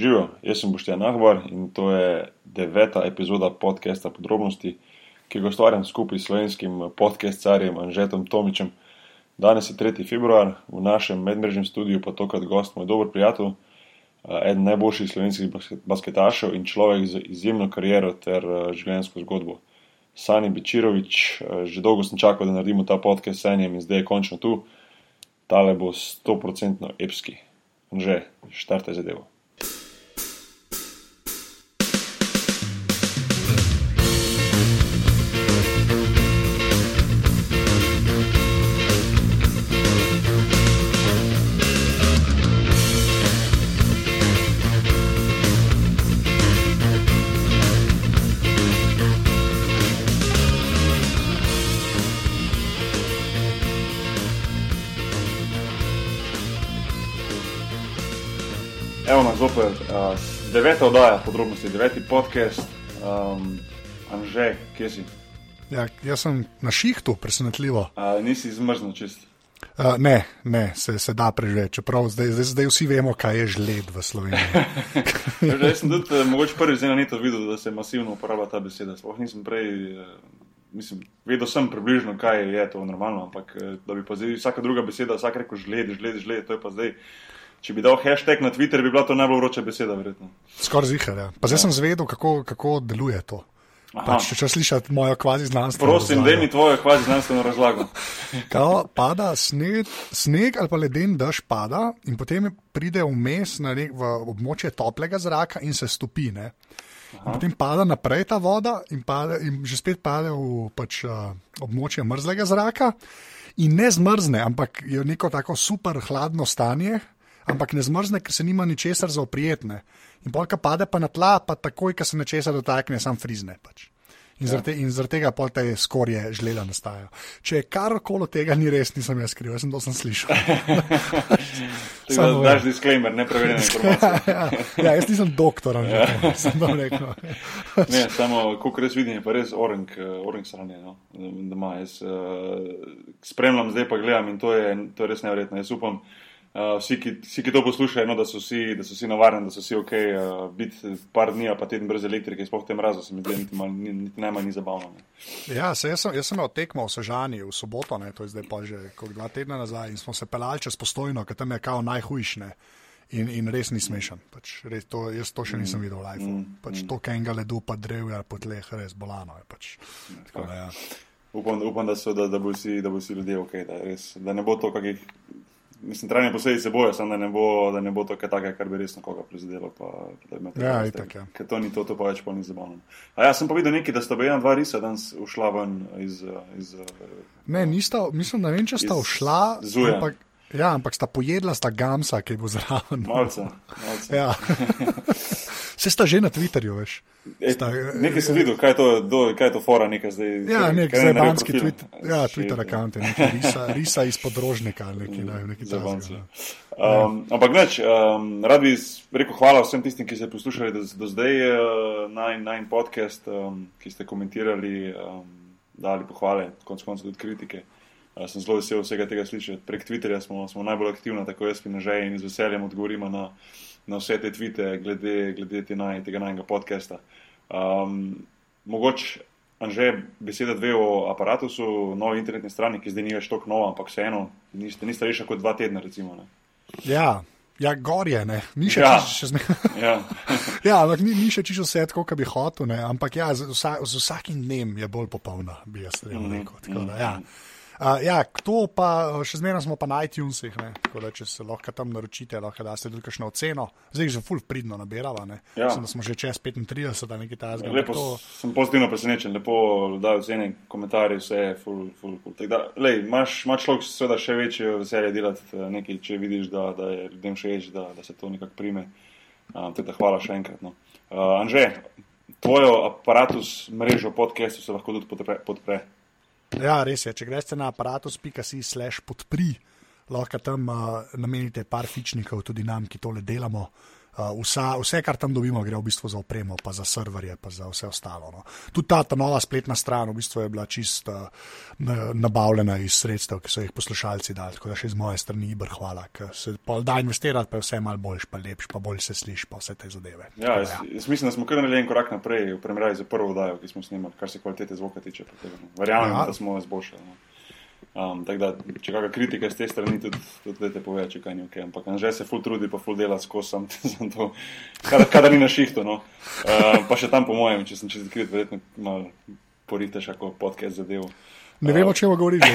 Živijo, jaz sem Boštjan Ahvar in to je deveta epizoda podcasta Podrobnosti, ki ga ustvarjam skupaj s slovenskim podcastcarjem Anžetom Tomičem. Danes je 3. februar, v našem medmrežnem studiu pa tokrat gost moj dober prijatelj, eden najboljših slovenskih basketašev in človek z izjemno kariero ter življenjsko zgodbo. Sani Bečirovič, že dolgo sem čakal, da naredimo ta podcast s Sanjem in zdaj je končno tu. Tale bo 100% epski. Že, štartaj zadevo. Deveta oddaja, podrobnosti, deveti podcast. Um, Anže, kje si? Ja, jaz sem na šihtu, presenetljivo. Uh, nisi zmrznil čist. Uh, ne, ne se, se da preživeti, čeprav zdaj, zdaj, zdaj vsi vemo, kaj je žled v Sloveniji. Jaz sem tudi, mogoče prvi zdaj na neto videl, da se masivno uporablja ta beseda. Sploh nisem prej, uh, mislim, vedel sem približno, kaj je to normalno, ampak da bi pa zdaj vsaka druga beseda, vsak rekel žled, žled, žled, to je pa zdaj. Če bi dal hashtag na Twitter, bi bila to najbolj vroča beseda, verjetno. Skoraj zihar. Ja. Pa zdaj ja. sem zvedel, kako, kako deluje to. Pač, če če slišiš mojo kvazi znanstveno. Prosim, da mi tvojo kvazi znanstveno razlago. Kao, pada sneg, sneg ali pa leden dež pada in potem pride vmes na nek, v območje toplega zraka in se stopi. Ne? Potem pada naprej ta voda in, pade, in že spet pade v pač, uh, območje mrzlega zraka. In ne zmrzne, ampak je neko tako super hladno stanje, ampak ne zmrzne, ker se nima ničesar za oprijetne. In polka pade pa na tla, pa takoj, ko se nečesa dotakne, sam frizne. Pač. In ja. zaradi zar tega pol te skorje žlela nastajajo. Če karkoli tega ni res, nisem jaz kriv, jaz sem to sem slišal. Samo daš disclaimer, ne preverjene informacije. ja, ja, jaz nisem doktor, ja. sem to rekel. ne, samo, koliko res vidim, je pa res orang, orang sranje, no? doma. Jaz uh, spremljam, zdaj pa gledam in to je, to je res nevrjetno. Jaz upam, Uh, vsi, ki, vsi, ki to poslušajo, no, da, so vsi, da so vsi navarni, da so vsi ok, uh, biti par dni, pa teden brez elektrike, sploh tem razu, se mi zdi, niti, niti, niti najmanj ni zabavno. Ne. Ja, se, jaz, sem, jaz sem imel tekmo v Sežani v soboto, ne, to je zdaj pa že dva tedna nazaj in smo se pelali čez postojno, ker tam je kao najhujšne. In, in res ni smešen. Pač, res to, jaz to še nisem mm, videl v live. Mm, pač mm. To, kaj enega ledu, pa drevja po tleh, res bolano je. Pač. Tako, da, ja. upam, upam, da, so, da, da bo vsi ljudje ok, da, res, da ne bo to kakih mislim, trajne posledice bojo, samo da ne bo, da ne bo to kaj takega, kar bi resno koga prizadelo. Pa, ja, itak, ja. Ker to ni to, to pa več pa ni zabavno. A ja, sem pa videl nekaj, da sta bila dva risa danes ušla ven iz. iz ne, nista, mislim, da ne vem, če sta ušla. Ampak, ja, ampak sta pojedla sta gamsa, ki bo zraven. Malce. malce. Ja. Se sta že na Twitterju, veš. Sta, e, nekaj sem videl, kaj je to, do, kaj je to fora, nekaj zdaj. Ja, nek zabanski Twitter, ja, Twitter account, nekaj risa, risa iz podrožnika, nekaj, ne, nekaj zabanski. Um, ja. Ampak neč, um, rad bi rekel hvala vsem tistim, ki ste poslušali do, do zdaj uh, nine, nine podcast, um, ki ste komentirali, um, dali pohvale, konc koncev tudi kritike. Uh, sem zelo vesel vsega tega slišati. Prek Twitterja smo, smo najbolj aktivni, tako jaz in že in z veseljem odgovorimo na na vse te tvite, glede, glede te naj, tega najnega podcasta. Um, mogoče, Anže, beseda dve o aparatu, novi internetni strani, ki zdaj ni več tako nova, ampak vseeno, niste, niste reči kot dva tedna. Recimo, ja. Ja, gorje, ne, ni še ja. čisto zmerno. ja, ja ampak ni, ni še čisto vse tako, kot bi hotel, ne? ampak ja, z, vsa, z vsakim dnem je bolj popolna, bi jaz rekel. Mm -hmm. tako, da, ja. Uh, ja, to pa še zmeraj smo pa na iTunesih, tako da če se lahko tam naročite, lahko da ste tudi kakšno oceno. Zdaj že full pridno nabirava, ja. Mislim, da smo že čez 35, da nekaj tajnega. Lepo to... sem pozitivno presenečen, lepo da ocene, komentarje, vse je full, full, full. Da, lej, imaš, imaš človek seveda še večje veselje delati eh, nekaj, če vidiš, da, da je ljudem všeč, da, da se to nekako prime. Uh, teda hvala še enkrat. No. Uh, Anže, tvojo aparatus mrežo podcastov se lahko tudi podpre. podpre. Ja, res je. Če greš na aparatus.com/slash podpri, lahko tam uh, namenite par fičnikov tudi nam, ki tole delamo. Uh, vsa, vse, kar tam dobimo, gre v bistvu za opremo, pa za serverje, pa za vse ostalo. No. Tudi ta, ta nova spletna stran v bistvu je bila čist uh, nabavljena iz sredstev, ki so jih poslušalci dali, tako da še z moje strani ibr hvala, ker se da investirati, pa je vse malo boljš, pa lepš, pa bolj se sliši, pa vse te zadeve. Ja, jaz, ja. jaz mislim, da smo kar naredili en korak naprej v primerjavi z prvo vdajo, ki smo snimali, kar se kvalitete zvoka tiče. Verjamem, ja. da smo izboljšali. No. Um, da, če kakšna kritika z te strani, tudi, tudi te pove, če kaj ni ok. Ampak že se ful trudi, pa ful dela skozi to, kadar ni na šihtu. No. Uh, pa še tam, po mojem, če sem čez krit, verjetno malo poriteš, ako podcast zadev. Ne vemo, če bo govoril.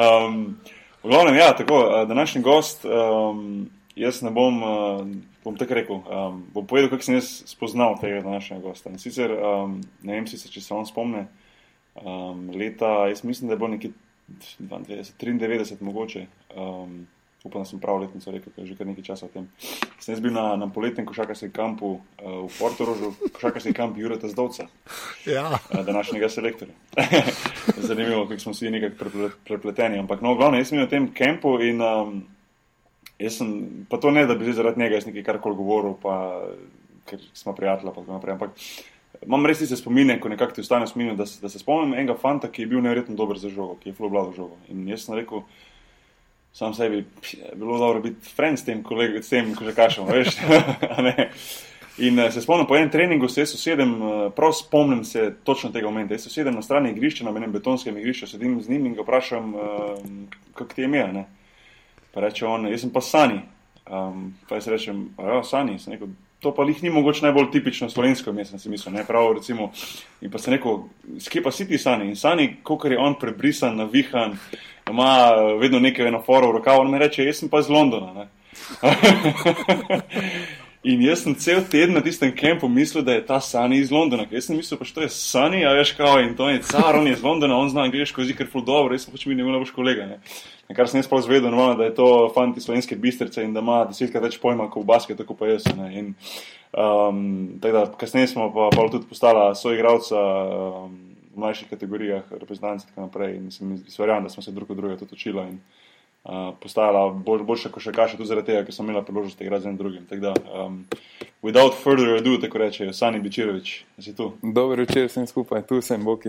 um, v glavnem, ja, tako, današnji gost, um, jaz ne bom, uh, bom tako rekel, um, bom povedal, kako sem jaz spoznal tega današnjega gosta. In sicer, um, ne vem, si se, če se vam spomne. Um, leta, jaz mislim, da je bilo nekje 93, mogoče. Um, upam, da sem prav letnico rekel, ker je že kar nekaj časa o tem. Sem jaz bil na, na poletnem košarkarskem kampu uh, v Portorožu, košarkarskem kampu Jureta Zdovca, ja. uh, današnjega selektorja. Zanimivo, kako smo vsi nekako prepleteni. Ampak, no, glavno, jaz sem bil na tem kampu in um, jaz sem, pa to ne, da bi zaradi njega jaz nekaj karkoli govoril, pa ker smo prijatelji, pa tako naprej. Ampak, Imam res se spomine, ko nekako ti ostane spomin, da, da se spomnim enega fanta, ki je bil nevrjetno dober za žogo, ki je zelo vlado žogo. In jaz sem rekel, sam sebi, je bilo dobro biti friend s tem, kolega, s tem, ko že kašemo, veš. In uh, se spomnim po enem treningu, se sosedem, uh, prav spomnim se točno tega momenta. Jaz sosedem na strani igrišča, na enem betonskem igrišču, sedim z njim in ga vprašam, uh, kako ti je ime. Pa reče on, jaz sem pa Sani. Um, pa jaz rečem, ja, Sani, sem rekel to pa jih ni mogoče najbolj tipično slovensko, jaz sem si mislil, ne prav, recimo. In pa se neko, skje pa si ti sani in sani, koliko je on prebrisan, navihan, ima vedno nekaj enoforo v rokavu, on mi reče, jaz sem pa iz Londona. In jaz sem cel teden na tistem kampu mislil, da je ta Sani iz Londona. Jaz sem mislil, da je Sani, a veš kao, in to je car, on je iz Londona, on zna angliško jezik, ker ful dobro, jaz sem pač mi njegov najboljši kolega. Ne. Na kar sem jaz pa zvedel, no, da je to fanti slovenske bistrice in da ima desetkrat več pojma kot v basketu, tako pa jaz. Ne. In um, da, kasneje smo pa, pa tudi postala soigravca um, v mlajših kategorijah, reprezentanci in tako naprej. In sem izverjal, da smo se drug od drugega tudi učili uh, postajala bolj, boljša košarkaša, tudi zaradi tega, ker sem imela priložnost igrati z enim drugim. Da, um, without further ado, tako reče Sani Bičirovič, si tu. Dobro večer, sem skupaj, tu sem Boki.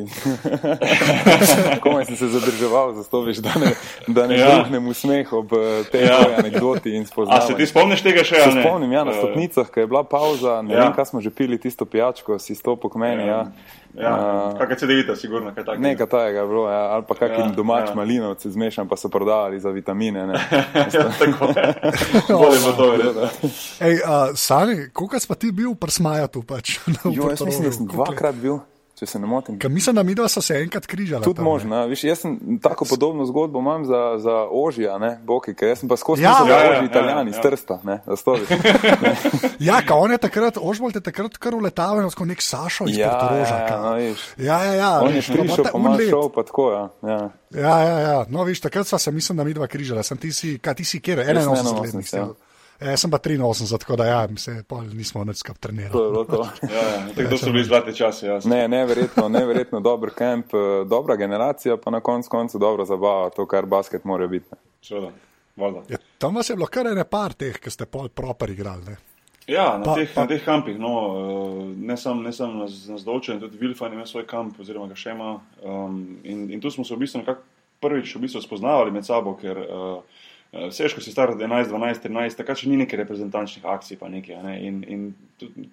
Komaj sem se zadrževal, zato veš, da ne, da ne ja. bruhnem v smeh ob eh, tej ja. anekdoti in spoznavanju. A se ti spomniš tega še? Se spomnim, ja, na eh. stopnicah, ko je bila pauza, ne ja. vem, kaj smo že pili tisto pijačko, si stopil k meni. Ja. Ja. Ja, uh, kaj se devita, sigurno, kaj takega. Nekaj takega je bilo, ja, ali pa kakšen ja, domač ja. malinovci zmešan, pa so prodajali za vitamine. ja, tako je. Volimo to, verjetno. Ej, uh, Sani, koliko si pa ti bil pri Smajatu? Pač, jo, jaz mislim, da sem dvakrat bil če se ne motim. Ka mislim, da mi dva so se enkrat križali. Tudi možno. Viš, jaz sem tako podobno zgodbo imam za, za ožija, ne, boki, ker jaz sem pa skozi ja, ja, ja, oži ja, italijani, ja, ja. strsta, ne, za stovi. ja, ka on je takrat, ožbol te takrat kar uletavil, skozi nek Sašo iz ja, Portoroža. Ja, no, ja, ja, ja. On je prišel, pa ima šov, pa tako, ja. ja. Ja, ja, ja. No, viš, takrat sva se, mislim, da mi dva križala. Sem ti si, kaj ti si, kjer je? 81 let. E, jaz sem pa 83, tako da ja, se nismo več skupaj trenirali. To je bilo to. ja, ja tako so bili zlati časi. Ja. Ne, neverjetno, neverjetno dober kamp, eh, dobra generacija, pa na koncu koncu dobra zabava, to, kar basket mora biti. Seveda, ja, tam vas je bilo kar ene par teh, ki ste pol proper igrali. Ne? Ja, na, pa, teh, pa... na teh kampih, no, eh, ne samo sam na, na zdolčen, tudi Vilfan ima svoj kamp, oziroma ga še ima. Um, in, in tu smo se v bistvu prvič v bistvu spoznavali med sabo, ker uh, Eh, vse, ko si star 11, 12, 13, takrat še ni nekaj reprezentančnih akcij. Nekaj, ne? In, in tudi,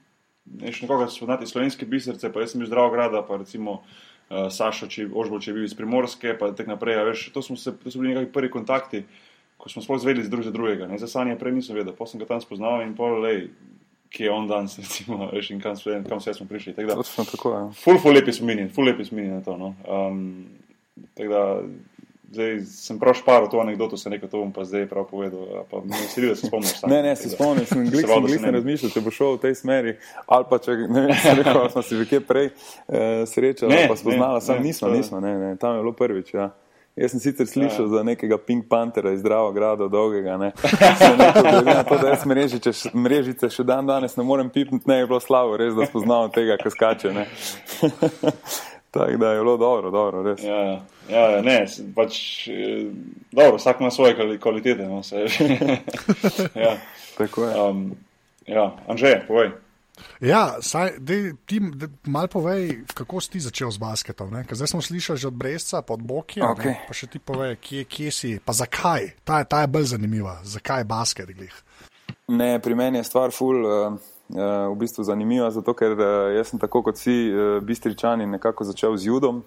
še nekoga spoznati slovenske biserce, pa jaz sem bil zdrav grada, pa recimo uh, Sašo, če Ožbol, če je bil iz Primorske, pa tako naprej. Veš, to, se, to so bili nekakšni prvi kontakti, ko smo sploh zvedeli drug za drugega. Ne? Za sanje prej nisem vedel, pa sem ga tam spoznal in pol, lej, ki je on danes, recimo, veš, in kam, kam vse smo prišli. Tak da, tako, ja. Ful, ful lepi spominji, ful lepi spominji na to. No? Um, Zdaj sem prav šparil to anegdoto, se nekaj to bom pa zdaj prav povedal. Pa ne si videl, da se spomniš. Ne, ne, se spomniš, sem glik, sem glik, ne razmišljal, če bo šel v tej smeri. Ali pa če, ne vem, rekel, smo se že prej eh, srečali, pa spoznala, sam nismo, nismo, ne, ne, tam je bilo prvič, ja. Jaz sem sicer slišal ja. za nekega Pink Panthera iz Zdravo grada dolgega, ne. Glede na to, da jaz mrežice, mrežice še dan danes ne morem pipniti, ne je bilo slavo, res, da spoznavam tega, ko skače, ne. Tako da je bilo dobro, dobro, res. Ja, ja, ja ne, pač, dobro, vsak ima svoje kvalitete. No, ja. Tako je. Um, ja, Anže, povej. Ja, saj, dej, ti malo povej, kako si ti začel z basketom. Zdaj smo slišali že od Brezca, pod Boki. Okay. Pa še ti povej, kje, kje si, pa zakaj. Ta, ta je bolj zanimiva, zakaj je basket. Glih? Ne, pri meni je stvar ful. Uh, uh, v bistvu zanimiva, zato ker uh, jaz sem tako kot vsi uh, bistričani nekako začel z judom.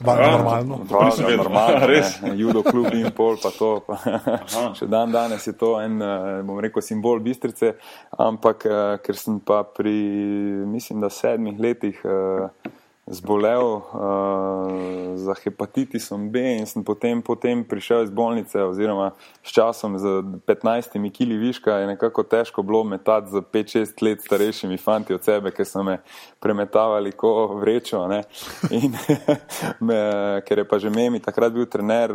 Valjda ja, normalno. Valjda normalno, res. Judo klub in pol, pa to. Pa. Še dan danes je to en, bom rekel, simbol bistrice, ampak ker sem pa pri, mislim, da sedmih letih. Uh, zbolel uh, za hepatitisom B in sem potem, potem prišel iz bolnice, oziroma s časom z 15 kili viška je nekako težko bilo metati z 5-6 let starejšimi fanti od sebe, ker so me premetavali ko vrečo. In, me, ker je pa že memi takrat bil trener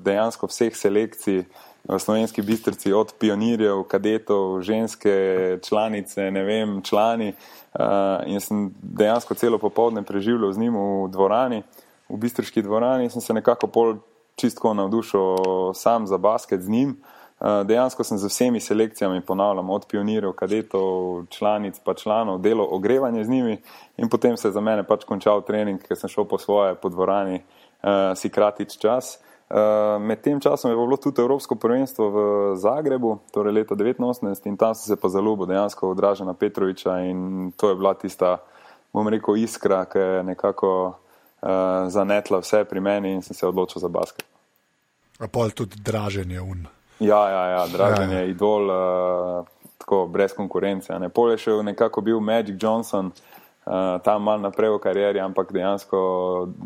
dejansko vseh selekcij. V slovenski bistrici, od pionirjev, kadetov, ženske, članice, ne vem, člani. Uh, Uh, in sem dejansko celo popoldne preživel z njim v dvorani, v bistriški dvorani, in sem se nekako pol čistko navdušil sam za basket z njim. Uh, dejansko sem z vsemi selekcijami, ponavljam, od pionirjev, kadetov, članic, pa članov, delo ogrevanje z njimi, in potem se je za mene pač končal trening, ker sem šel po svoje po dvorani, uh, si kratič čas. Eh, med tem časom je bilo tudi Evropsko prvenstvo v Zagrebu, torej leta 1989, in tam sem se pa zaljubil dejansko v Dražena Petroviča in to je bila tista, bom rekel, iskra, ki je nekako uh, zanetla vse pri meni in sem se odločil za basket. A pol tudi Dražen je un. Ja, ja, ja Dražen ja, ja. je idol, uh, tako brez konkurence. Ne. Pol je še nekako bil Magic Johnson. Uh, tam malo naprej v karieri, ampak dejansko,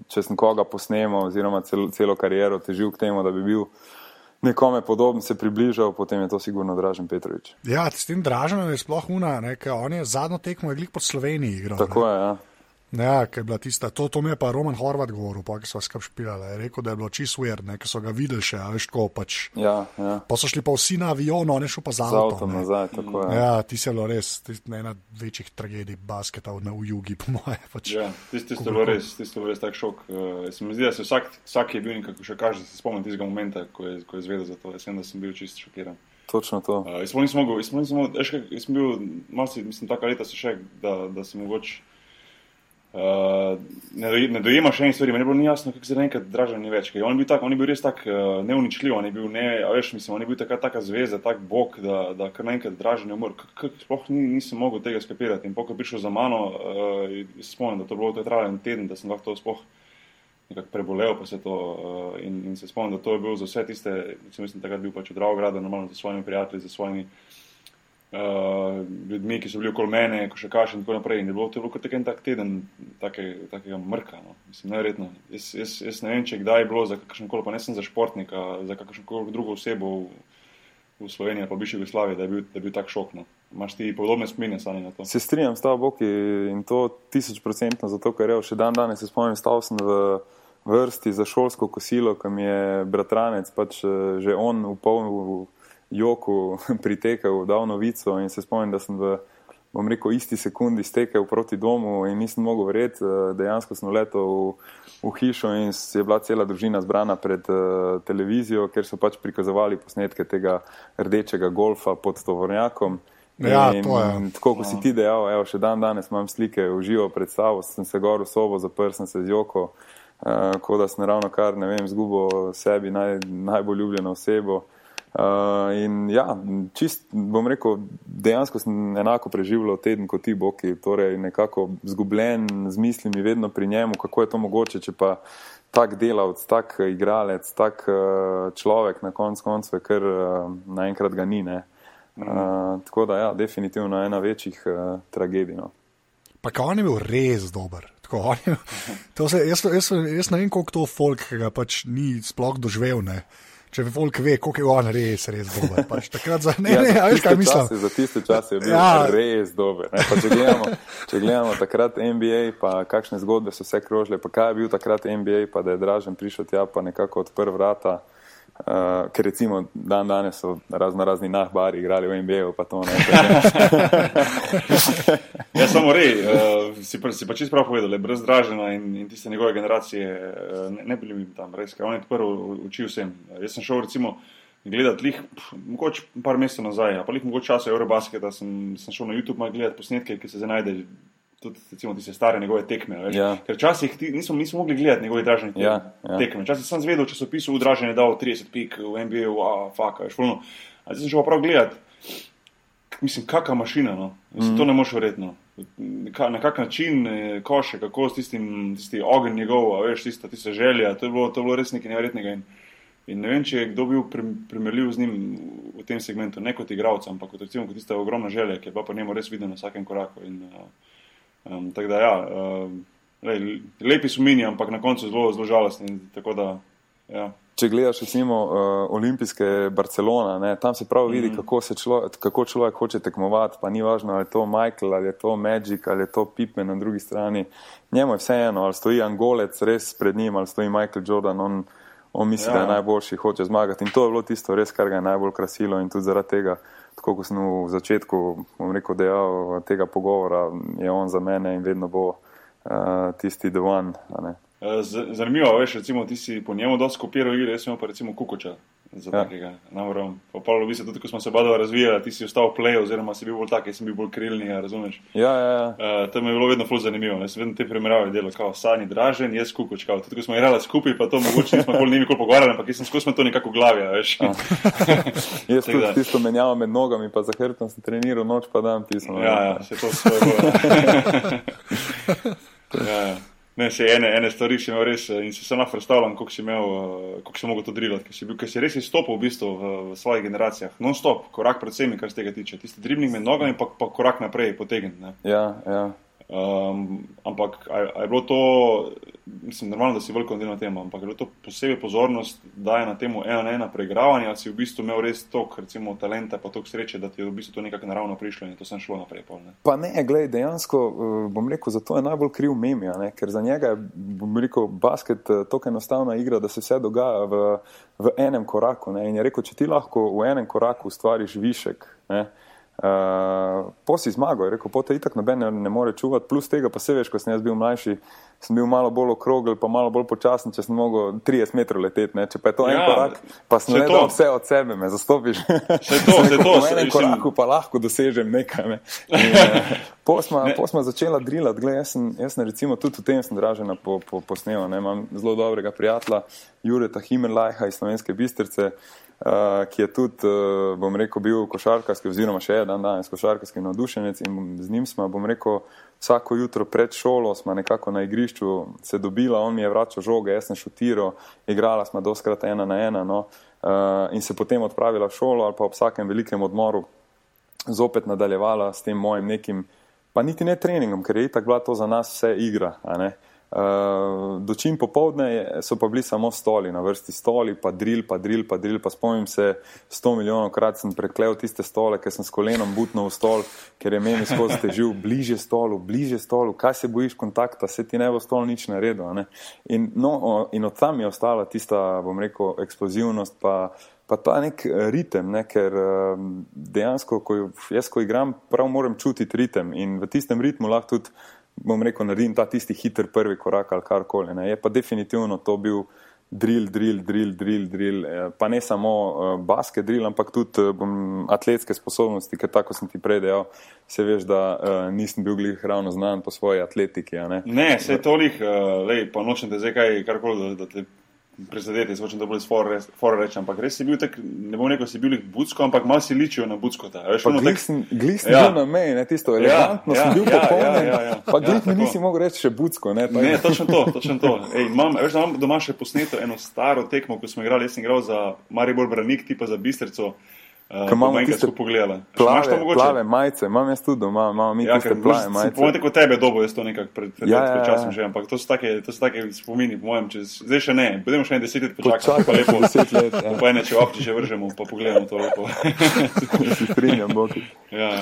če sem koga posnemal, oziroma celo, celo kariero težil k temu, da bi bil nekome podoben, se približal, potem je to sigurno Dražen Petrovič. Ja, s tem Draženom je sploh una, ker on je zadnjo tekmo je glik pod Sloveniji igral. Tako ne? je, ja. Ja, ki je bila tista, to, to mi je pa Roman Horvat govoril, pa ki so ga špilali. Je rekel, da je bilo čisto uvir, ki so ga videli še, veš, tako pač. Ja, ja. Pa so šli pa vsi na avion, on je šel pa za avto. nazaj, tako je. Ja, ti si bilo res, ena večjih tragedij basketa v, v jugi, po moje. Pač. Ja, tisti ste bili res, tisti ste bili res tak šok. Uh, se mi zdi, da se vsak, vsak je bil nekako še kaže, da se spomnim tistega momenta, ko je, ko je zvedel za to. Jaz sem, da sem bil čisto šokiran. Točno to. Uh, jaz sem bil, malo si, mislim, taka leta se še, da, da sem mogoče. Uh, ne, ne dojema še ene stvari, meni je bilo ni jasno, kako se enkrat dražen ni več. On je bil, tak, on je bil res tako uh, neuničljiv, on je bil, ne, veš, mislim, on je bil taka, taka zvezda, tak bog, da, da kar naenkrat dražen je umrl. Sploh ni, nisem mogel tega skapirati. In pokaj prišel za mano, uh, spomnim, da to bilo, to je trajalo en teden, da sem lahko to sploh nekako prebolel, pa se to uh, in, in se spomnim, da to je bil za vse tiste, mislim, takrat bil pač v Dravogradu, normalno za svojimi prijatelji, za svojimi uh, ljudmi, ki so bili okoli mene, ko še kaš in tako naprej. In je bilo to kot en tak teden take, takega mrka. No. Mislim, najverjetno. Jaz, jaz, jaz ne vem, če kdaj je bilo za kakšen koli, pa ne sem za športnika, za kakšen koli drugo osebo v, v Sloveniji, pa bivši Jugoslaviji, da, da je bil tak šok. No. Imaš ti podobne spomine, na to? Se strinjam s tabo, Boki, in to tisoč procentno, zato ker je še dan danes, se spomnim, stal sem v vrsti za šolsko kosilo, kam je bratranec, pač eh, že on v polnu joku pritekel, dal novico in se spomnim, da sem v, bom rekel, isti sekundi stekel proti domu in nisem mogel verjeti, eh, dejansko sem letel v, v hišo in je bila cela družina zbrana pred uh, televizijo, ker so pač prikazovali posnetke tega rdečega golfa pod tovornjakom. Ja, in, to je. Tako kot si ti dejal, evo, še dan danes imam slike v živo predstavo, sem se gor v sobo, zaprl sem se z joko, uh, kot da sem ravno kar, ne vem, zgubil sebi naj, najbolj ljubljeno osebo. Uh, in ja, čist, bom rekel, dejansko sem enako preživel teden kot ti, Boki, torej nekako zgubljen z mislimi vedno pri njemu, kako je to mogoče, če pa tak delavc, tak igralec, tak uh, človek na konc koncu, ker uh, naenkrat ga ni. Uh, tako da, ja, definitivno ena večjih uh, tragedij. No. Pa kaj on je bil res dober. Tako, je, se, jaz, jaz, jaz ne vem, koliko to folk ga pač ni sploh doživel. Ne če bi folk ve, koliko je on res, res dober. Pač takrat za ne, ja, ne, veš kaj mislim. Za tiste čase je bil ja. res dober. Če gledamo, če gledamo takrat NBA, pa kakšne zgodbe so vse krožile, pa kaj je bil takrat NBA, pa da je Dražen prišel tja, pa nekako odprl vrata. Uh, ker recimo dan danes so razno razni nahbari igrali v NBA, pa to ne. ja, samo rej, uh, si, pa, si pa čisto prav povedal, brez dražena in, in tiste njegove generacije uh, ne, ne bili mi tam, res, ker on je prvo učil vsem. Jaz sem šel recimo gledati, lih, mogoče par mesecev nazaj, pa jih mogoče časa Eurobasket, da sem, sem šel na YouTube gledati posnetke, ki se zdaj najde. Tudi, recimo, ti se stare njegove tekme. Ja. Ker včasih nismo, nismo mogli gledati njegove dražene te, ja, ja. tekme. Včasih sem zvedel, če so pisali, udražen je dal 30 pik v NBA, a fuck, veš, fulno. Zdaj sem šel prav gledati. Mislim, kakšna mašina, no. Mislim, mm. to ne moš verjetno. Na kak način koše, kako s tistim, tisti ogenj njegov, veš, tista, tista želja, to je bilo, to je bilo res nekaj neverjetnega. In, In ne vem, če je kdo bil primerljiv z njim v tem segmentu, ne kot igralec, ampak kot, recimo, kot tista ogromna želja, ki je pa po njemu res videna na vsakem koraku. In, um, tako da, ja, um, lej, lepi so mini, ampak na koncu zelo, zelo žalostni. Ja. Če gledaš, recimo, uh, olimpijske Barcelona, ne, tam se prav vidi, mm. kako, človek, kako človek hoče tekmovati. Pa ni važno, ali je to Michael, ali je to Magic, ali je to Pippen na drugi strani. Njemu je vseeno, ali stoji Angolec res pred njim, ali stoji Michael Jordan. On, on misli, ja. da je najboljši, hoče zmagati. In to je bilo tisto, res, kar ga je najbolj krasilo. In tudi zaradi tega, tako kot sem v začetku rekel, dejal, tega pogovora, je on za mene in vedno bo uh, tisti dovan. Eh, zanimivo, veš, recimo, ti si po njemu dosti kopiral igre, jaz sem pa recimo Kukoča za ja. takega. Namorom. Pa Pavlo, vi ste tudi, ko smo se badali razvijali, ti si ostal play, oziroma si bil bolj tak, jaz sem bil bolj krilni, ja, razumeš? Ja, ja, ja. Uh, to mi je bilo vedno ful zanimivo, jaz sem vedno te primerjave delal, kao Sani Dražen, jaz Kukoč, kao tudi, ko smo igrali skupaj, pa to mogoče nismo nikoli nikoli pogovarjali, ampak jaz sem skozi to nekako v glavi, veš. jaz tudi tisto menjavo med nogami, pa za hrbtom sem treniral noč pa dan pismo. Ja, ja, se to svoje. ja, ja. Ne, se ene, ene stvari si imel res in se samo predstavljam, kako si imel, eh, kako si mogel to drilati, ker si, bil, ker si res izstopil v bistvu v, v svojih generacijah. Non stop, korak pred vsemi, kar se tega tiče. Tisti dribling med nogami, pa, pa korak naprej, potegnjen. Ja, ja. Um, ampak je bilo to, mislim, normalno, da si veliko delal na tem, ampak je bilo to posebej pozornost, da je na tem ena na ena preigravanje, ali si v bistvu imel res toliko, recimo, talenta, pa toliko sreče, da ti je v bistvu to nekako naravno prišlo in to sem šlo naprej. Pol, ne? Pa ne, gledaj, dejansko eh, bom rekel, zato je najbolj kriv memija, ker za njega je, bom rekel, basket eh, tako enostavna igra, da se vse dogaja v, v enem koraku. Ne? In je rekel, če ti lahko v enem koraku ustvariš višek. Ne? Uh, po si zmagal, rekel, po te itak noben ne, ne more čuvati, plus tega pa se veš, ko sem jaz bil mlajši, sem bil malo bolj okrogel, pa malo bolj počasen, če sem mogel 30 metrov leteti, ne? če pa je to ja, en korak, pa sem gledal vse od sebe, me zastopiš. Se to, se to, v enem koraku pa lahko dosežem nekaj. Ne? In, uh, po smo začela drilati, gled, jaz sem, jaz sem recimo tudi v tem sem dražena po, po, posnel, ne? imam zelo dobrega prijatelja, Jureta Himelajha iz Slovenske bistrice. Uh, ki je tudi, uh, bom rekel, bil košarkarski, oziroma še en dan danes košarkarski navdušenec in z njim smo, bom rekel, vsako jutro pred šolo smo nekako na igrišču se dobila, on mi je vračal žoge, jaz sem šutiral, igrala smo doskrat ena na ena no, uh, in se potem odpravila v šolo ali pa ob vsakem velikem odmoru zopet nadaljevala s tem mojim nekim, pa niti ne treningom, ker je itak bila to za nas vse igra. Uh, Dočim popovdne so pa bili samo stoli, na vrsti stoli, pa drill, pa drill, pa drill. Pa spomnim se, sto milijonov krat sem preklel tiste stole, ker sem s kolenom butnil v stol, ker je meni skozi težil bliže stolu, bliže stolu, kaj se bojiš kontakta, se ti ne bo stol nič naredil. In, no, in od tam je ostala tista, bom rekel, eksplozivnost. Pa, Pa ta nek ritem, ne, ker dejansko, ko jaz, ko igram, prav moram čutiti ritem in v tistem ritmu lahko tudi bom rekel, naredim ta tisti hiter prvi korak ali karkoli. Je pa definitivno to bil drill, drill, drill, drill, drill. Eh, pa ne samo uh, basket drill, ampak tudi bom, atletske sposobnosti, ker tako sem ti prej dejal, se veš, da uh, nisem bil glih ravno znan po svoji atletiki. Ne, ne se je toliko, uh, lej, pa nočem te zdaj kaj, karkoli, da, da te prizadeti, hočem da bo iz fora reči, ampak res si bil tak, ne bom rekel, si bil budsko, ampak malo si ličijo na budsko. Glisni ja. na meji, ne tisto, elegantno ja, sem bil ja, popoln. Ja, ja, ja. Pa ja, glisni nisi mogel reči še budsko. Ne, ne točno to, točno to. Ej, imam, veš, imam doma še posneto eno staro tekmo, ko smo igrali, jaz sem igral za Maribor Branik, tipa za Bistrico. Uh, imamo tiste plave, plave majice, imam jaz tudi doma, imamo mi ja, tiste plave majice. Povejte, kot tebe dobo je to nekako pred, pred, ja, pred ja, časom ja. že, ampak to so take, to so take spomini, po mojem, čez, zdaj še ne, budemo še en deset let počakati, pa lepo deset let. Ja. Pa ene, če obči že vržemo, pa pogledamo to lepo. Se strinjam, Boki. Ja.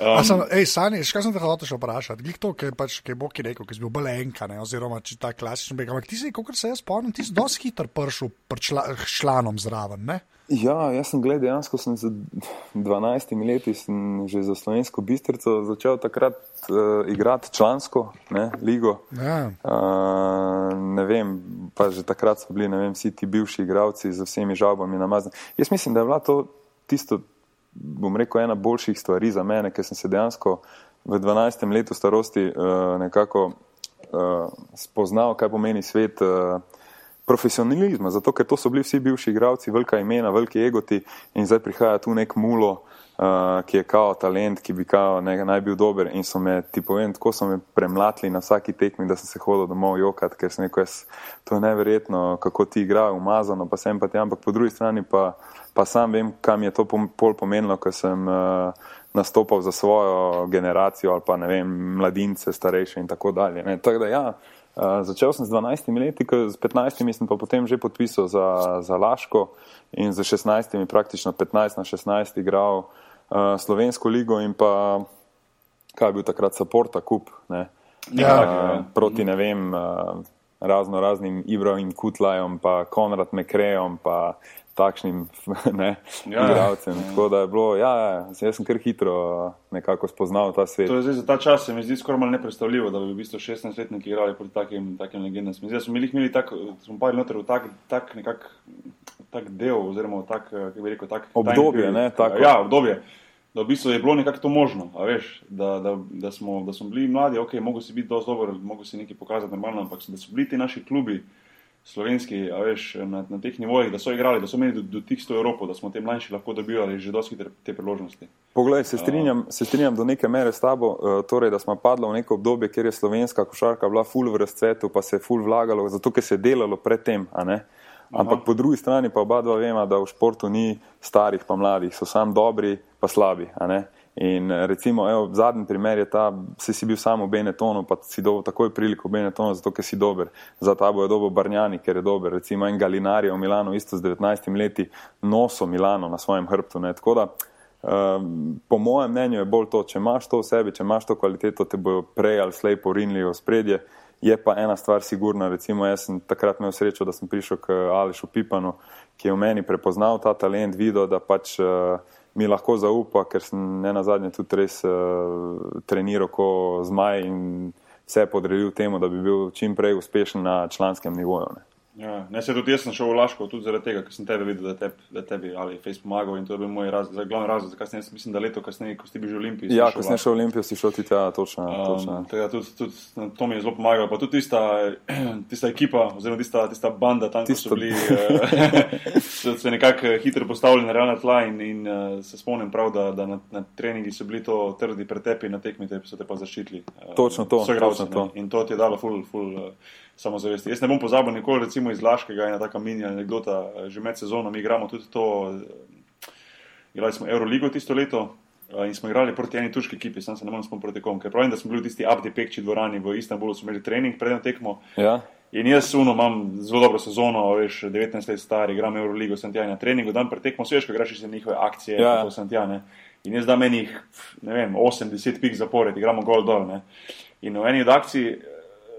Um, sem, ej, Sani, kaj sem te hotel še vprašati? Glih to, kaj pač, je Bog rekel, ki si bil bolj enka, ne, oziroma če ta klasičen beg. Ampak ti si, kot se jaz spomnim, ti si dosti hiter pršel pr čla, članom zraven, ne? Ja, jaz sem gledal, dejansko sem z 12 leti že za slovensko bistrico začel takrat uh, igrati člansko ne, ligo. Ja. Uh, ne vem, pa že takrat so bili vem, vsi ti bivši igravci z vsemi žalbami namazani. Jaz mislim, da je bila to tisto, bom rekel, ena boljših stvari za mene, ker sem se dejansko v 12. letu starosti uh, nekako uh, spoznal, kaj pomeni svet. Uh, Profesionalizma, zato ker to so bili vsi bivši igravci, velika imena, veliki egoti in zdaj prihaja tu nek mulo, uh, ki je kao talent, ki bi kao ne, naj bil dober. In so me, ti povem, tako so me premlatili na vsaki tekmi, da sem se hodil domov jokat, ker sem rekel, to je neverjetno, kako ti igrajo, umazano, pa sem pa ti, ampak po drugi strani pa, pa sam vem, kam je to pol pomenilo, ker sem uh, nastopal za svojo generacijo ali pa ne vem, mladince, starejše in tako dalje. Tako da ja. Uh, začel sem z 12 leti, z 15 sem pa potem že podpisal za, za Laško in z 16, praktično 15 na 16, igral uh, slovensko ligo in pa kaj je bil takrat Saporta kup. Ne? Ja, uh, proti ne vem, uh, razno raznim Ibrahim Kutlajom, pa Konrad Mekrejom, pa takšnim ne, ja, igralcem. Ja. Tako da je bilo, ja, ja, jaz sem kar hitro nekako spoznal ta svet. To je zdaj za ta čas, se mi zdi skoraj nepredstavljivo, da bi v bistvu 16-letniki igrali proti takim, takim legendam. Zdaj smo imeli tak, smo pa noter v tak, tak nekak, tak del, oziroma tak, kako bi rekel, tak obdobje, ne, tako. Ja, obdobje da v bistvu je bilo nekako to možno, veš, da, da, da, smo, da smo bili mladi, ok, mogo si biti dovolj dober, mogo si nekaj pokazati normalno, ampak da so bili ti naši klubi. Slovenski, veš, na, na teh nivojih, da so igrali, da so imeli dotik s to Evropo, da smo te mlajši lahko dobivali že dosti te, te priložnosti. Poglej, se strinjam, uh, se strinjam do neke mere s tabo, uh, torej, da smo padli v neko obdobje, kjer je slovenska košarka bila full v razcvetu, pa se je full vlagalo, zato ker se je delalo predtem. Ampak Aha. po drugi strani pa oba dva vema, da v športu ni starih pa mladih, so sam dobri pa slabi. In recimo, evo, zadnji primer je ta, si, si bil samo v Benetonu, pa si dobil takoj priliko v Benetonu, zato ker si dober. Za ta bo je dobil Barnjani, ker je dober. Recimo en Galinari v Milano, isto z 19 leti, noso Milano na svojem hrbtu. Ne? Tako da, um, po mojem mnenju je bolj to, če imaš to v sebi, če imaš to kvaliteto, te bojo prej ali slej porinili v spredje. Je pa ena stvar sigurna, recimo jaz sem takrat imel srečo, da sem prišel k Ališu Pipanu, ki je v meni prepoznal ta talent, videl, da pač uh, mi lahko zaupa, ker sem ne na zadnje tudi res uh, treniral kot zmaj in vse podredil temu, da bi bil čim prej uspešen na članskem nivoju. Ne. Ja, ne, se tudi jaz sem šel v Laško, tudi zaradi tega, ker sem tebe videl, da, teb, da tebi ali Facebook pomagal in to je bil moj razlog, glavni razlog, zakaj sem jaz mislim, da leto kasneje, ko si bil v Olimpiji. Ja, ko si šel v Olimpijo, si šel ti tja, točno. Um, točno. Tega, tudi, tudi, to mi je zelo pomagalo, pa tudi tista, tista ekipa, oziroma tista, tista banda, tam Tisto... so bili, uh, so se nekako hitro postavili na realna tla in, in uh, se spomnim prav, da, da na, na treningi so bili to trdi pretepi, na tekmi te so te pa zaščitili. Uh, točno to. To. In to ti je dalo full, full uh, samozavesti. Jaz ne bom pozabil nikoli, recimo iz Laškega, ena taka mini anekdota, že med sezono mi igramo tudi to. Igrali smo Euroligo tisto leto in smo igrali proti eni turški ekipi, sam se ne morem spomniti proti kom, ker pravim, da smo bili v tisti Abdi Pekči dvorani v Istanbulu, smo imeli trening, predem tekmo. Ja. In jaz suno imam zelo dobro sezono, veš, 19 let star, igram Euroligo, sem tja na treningu, dan pred tekmo, veš, kaj grašiš za njihove akcije, ja. tako sem tja, ne. In jaz da meni, ne vem, 8-10 pik zapored, igramo gol dol, ne. In v eni od akcij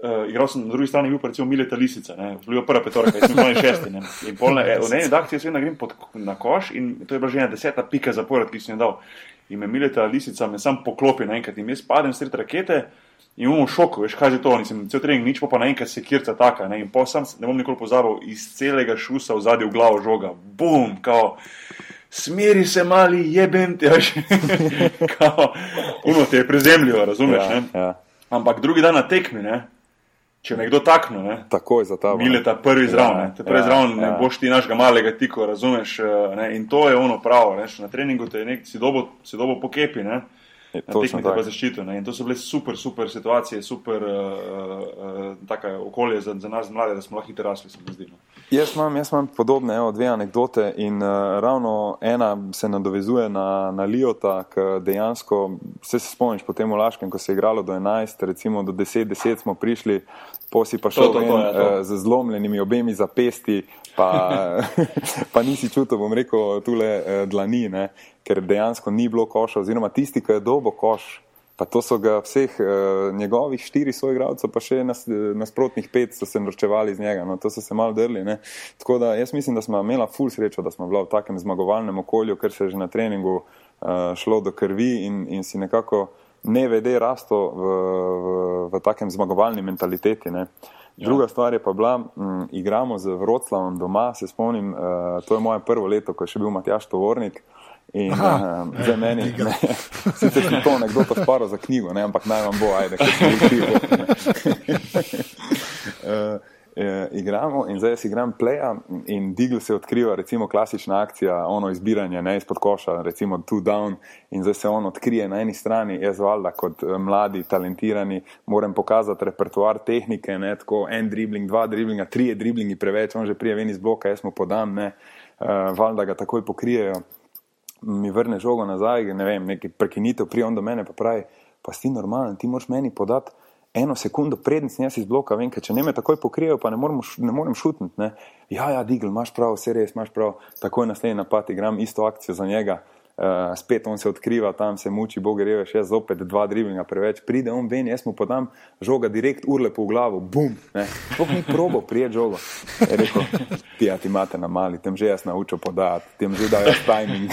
uh, igral sem na drugi strani, bil pa recimo Mileta Lisica, bil je prva petorka, jaz sem bil šesti. Ne. In polne, v eni redakciji jaz vedno grem pod, na koš in to je bila že ena deseta pika zapored, ki sem jo dal. In me Mileta Lisica me sam poklopi naenkrat in jaz padem sred rakete. In imamo šok, veš, kaj je to, nisem cel trening, nič pa naenkrat se kirca taka. Ne, in pa sem, ne bom nikoli pozabil, iz celega šusa v zadnji v glavo žoga, bum, kao, smeri se mali, jebem te, veš, kao, uno te je prezemljivo, razumeš, ja, ne? Ja. Ampak drugi dan na tekmi, ne, če me kdo takne, ne? takoj za ta. Mile ta prvi zraven, ja, prvi ja, zraven, ja. ne boš ti našega malega tiko, razumeš? Eh, ne? In to je ono pravo, ne? na treningu te je nek, si dobo, si dobo pokepi. Ne? Točno tako. Zaščito, in to so bile super, super situacije, super uh, uh, okolje za, za nas, mlade, da smo lahko hitro rasli. No. Jaz imam, jaz imam podobne evo, dve anekdote in uh, ravno ena se nadovezuje na, na Liota, ki dejansko, vse se spomniš po tem Olaškem, ko se je igralo do 11, recimo do 10, 10 smo prišli, posi pa šel ven uh, z zlomljenimi obemi zapesti, pa, pa nisi čutil, bom rekel, tule uh, dlani. Ne ker dejansko ni bilo koša, oziroma tisti, ki je dobo koš. Pa to so ga vseh uh, njegovih štiri soigralcev, pa še nas, nasprotnih pet so se norčevali z njega, no to so se malo drli. Ne? Tako da jaz mislim, da smo imeli ful srečo, da smo bili v takem zmagovalnem okolju, ker se je že na treningu uh, šlo do krvi in, in si nekako ne vede rasto v, v, v takem zmagovalni mentaliteti. Ne? Ja. Druga stvar je pa bila, m, igramo z Vroclavom doma, se spomnim, uh, to je moje prvo leto, ko je še bil Matjaš Tovornik. In uh, za meni, sicer sem to nekdo to sparo za knjigo, ne, ampak naj vam bo, ajde, kaj se mi eh, igramo in zdaj jaz igram playa in Digl se odkriva, recimo klasična akcija, ono izbiranje ne izpod koša, recimo two down in zdaj se on odkrije na eni strani, jaz valjda kot eh, mladi, talentirani, moram pokazati repertoar tehnike, ne, tako en dribling, dva driblinga, trije driblingi preveč, on že prije ven iz bloka, jaz mu podam, ne, eh, valjda ga takoj pokrijejo, mi vrne žogo nazaj, ne vem, neki prekinitev, prije on do mene pa pravi, pa si normalen, ti moraš meni podati eno sekundo preden sem jaz iz bloka, vem, če ne me takoj pokrijejo, pa ne, morem, ne morem šutniti. Ja, ja, Digl, imaš prav, vse res, imaš prav, takoj naslednji napad, igram isto akcijo za njega. Uh, spet on se odkriva, tam se muči, Bog je revež, jaz zopet dva driblinga preveč, pride on ven, jaz mu podam žoga direkt urle po glavu, bum, sploh ni probo prijeti žogo. Je rekel, ti ja ti imate na mali, tem že jaz naučil podati, tem že dal jaz timing.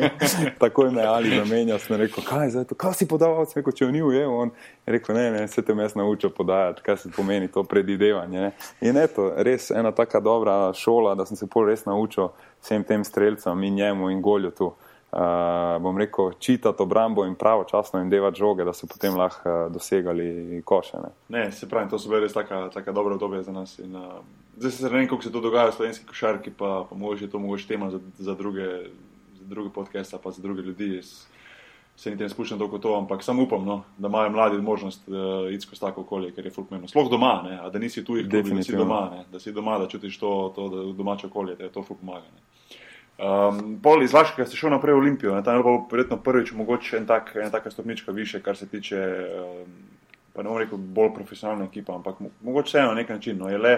Takoj me ali zamenja, sem rekel, kaj zdaj to, kaj si podal, sem rekel, če on ni ujel, on je rekel, ne, ne, se tem jaz naučil podajati, kaj se pomeni to predidevanje. Ne. In eto, res ena taka dobra šola, da sem se pol res naučil vsem tem streljcem in njemu in golju tu uh, bom rekel, čitati obrambo in pravočasno in devati žoge, da so potem lahko uh, dosegali koše. Ne. ne, se pravi, to so bile res taka, taka dobra obdobja za nas. In, uh, zdaj se ne vem, kako se to dogaja v slovenski košarki, pa, pa mogoče je to mogoče tema za, za, druge, za druge podcaste, pa za druge ljudi. Jaz, Se niti ne spuščam dolgo to, ampak samo upam, no, da imajo mladi možnost uh, iti skozi tako okolje, ker je fulkmeno. Sploh doma, ne, da nisi tu, da si doma, ne, da si doma, da čutiš to, to da domače okolje, da je to fulkmagane. Um, pol iz Laškega si šel naprej v Olimpijo, ne, tam je bilo verjetno prvič mogoče en tak, ena taka stopnička više, kar se tiče, um, pa ne bom rekel bolj profesionalne ekipe, ampak mogoče vseeno na nek način. No, je, le,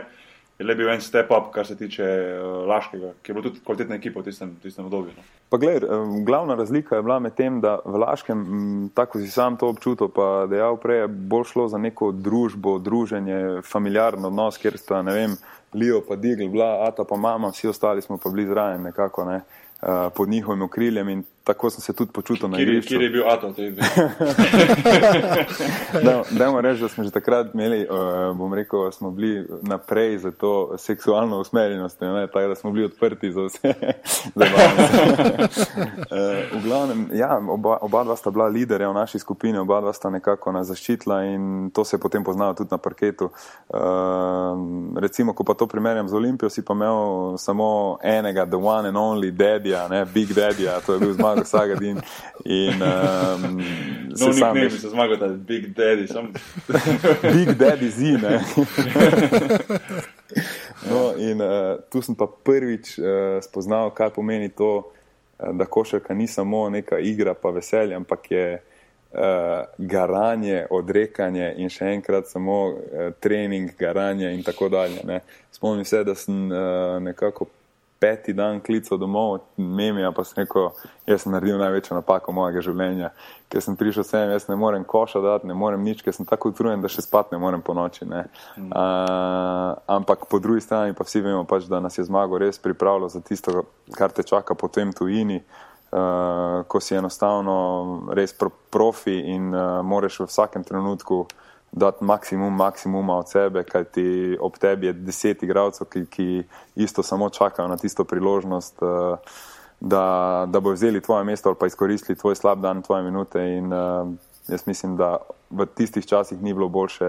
je le bil en step up, kar se tiče uh, Laškega, ki je bilo tudi kvalitetna ekipa v tistem, tistem obdobju. No. Pa gled, glavna razlika je bila med tem, da v Laškem, tako si sam to občutil, pa dejal prej, je bolj šlo za neko družbo, druženje, familiarno odnos, kjer sta, ne vem, Lijo, pa Digl, bla, Ata, pa mama, vsi ostali smo pa bili zraven nekako ne, uh, pod njihovim okriljem tako sem se tudi počutil na igrišču. Kjer je bil Atom? Dajmo reči, da smo že takrat imeli, uh, bom rekel, smo bili naprej za to seksualno usmerjenost, ne, tako da smo bili odprti za vse. uh, v glavnem, ja, oba, oba dva sta bila liderja v naši skupini, oba dva sta nekako nas zaščitila in to se je potem poznalo tudi na parketu. Uh, recimo, ko pa to primerjam z Olimpijo, si pa imel samo enega, the one and only daddy, ne, big daddy, to je bil zmagal zmagal Sagadin. In, um, no, sam ne bi se zmagal, da je Big Daddy. Sam... big Daddy zine. no, in uh, tu sem pa prvič uh, spoznal, kaj pomeni to, uh, da košarka ni samo neka igra, pa veselje, ampak je. Uh, garanje, odrekanje in še enkrat samo uh, trening, garanje in tako dalje. Ne. Spomnim se, da sem uh, nekako peti dan klical domov, memija pa sem rekel, jaz sem naredil največjo napako mojega življenja, ker sem prišel sem, jaz ne morem koša dati, ne morem nič, ker sem tako utrujen, da še spat ne morem po noči. Mm. Uh, ampak po drugi strani pa vsi vemo, pač, da nas je zmago res pripravilo za tisto, kar te čaka po tem tujini. Uh, ko si enostavno res profi in uh, moraš v vsakem trenutku uh, dati maksimum, maksimuma od sebe, kajti ob tebi je deset igralcev, ki, ki isto samo čakajo na tisto priložnost, uh, da, da bo vzeli tvoje mesto ali pa izkoristili tvoj slab dan, tvoje minute. In, uh, jaz mislim, da v tistih časih ni bilo boljše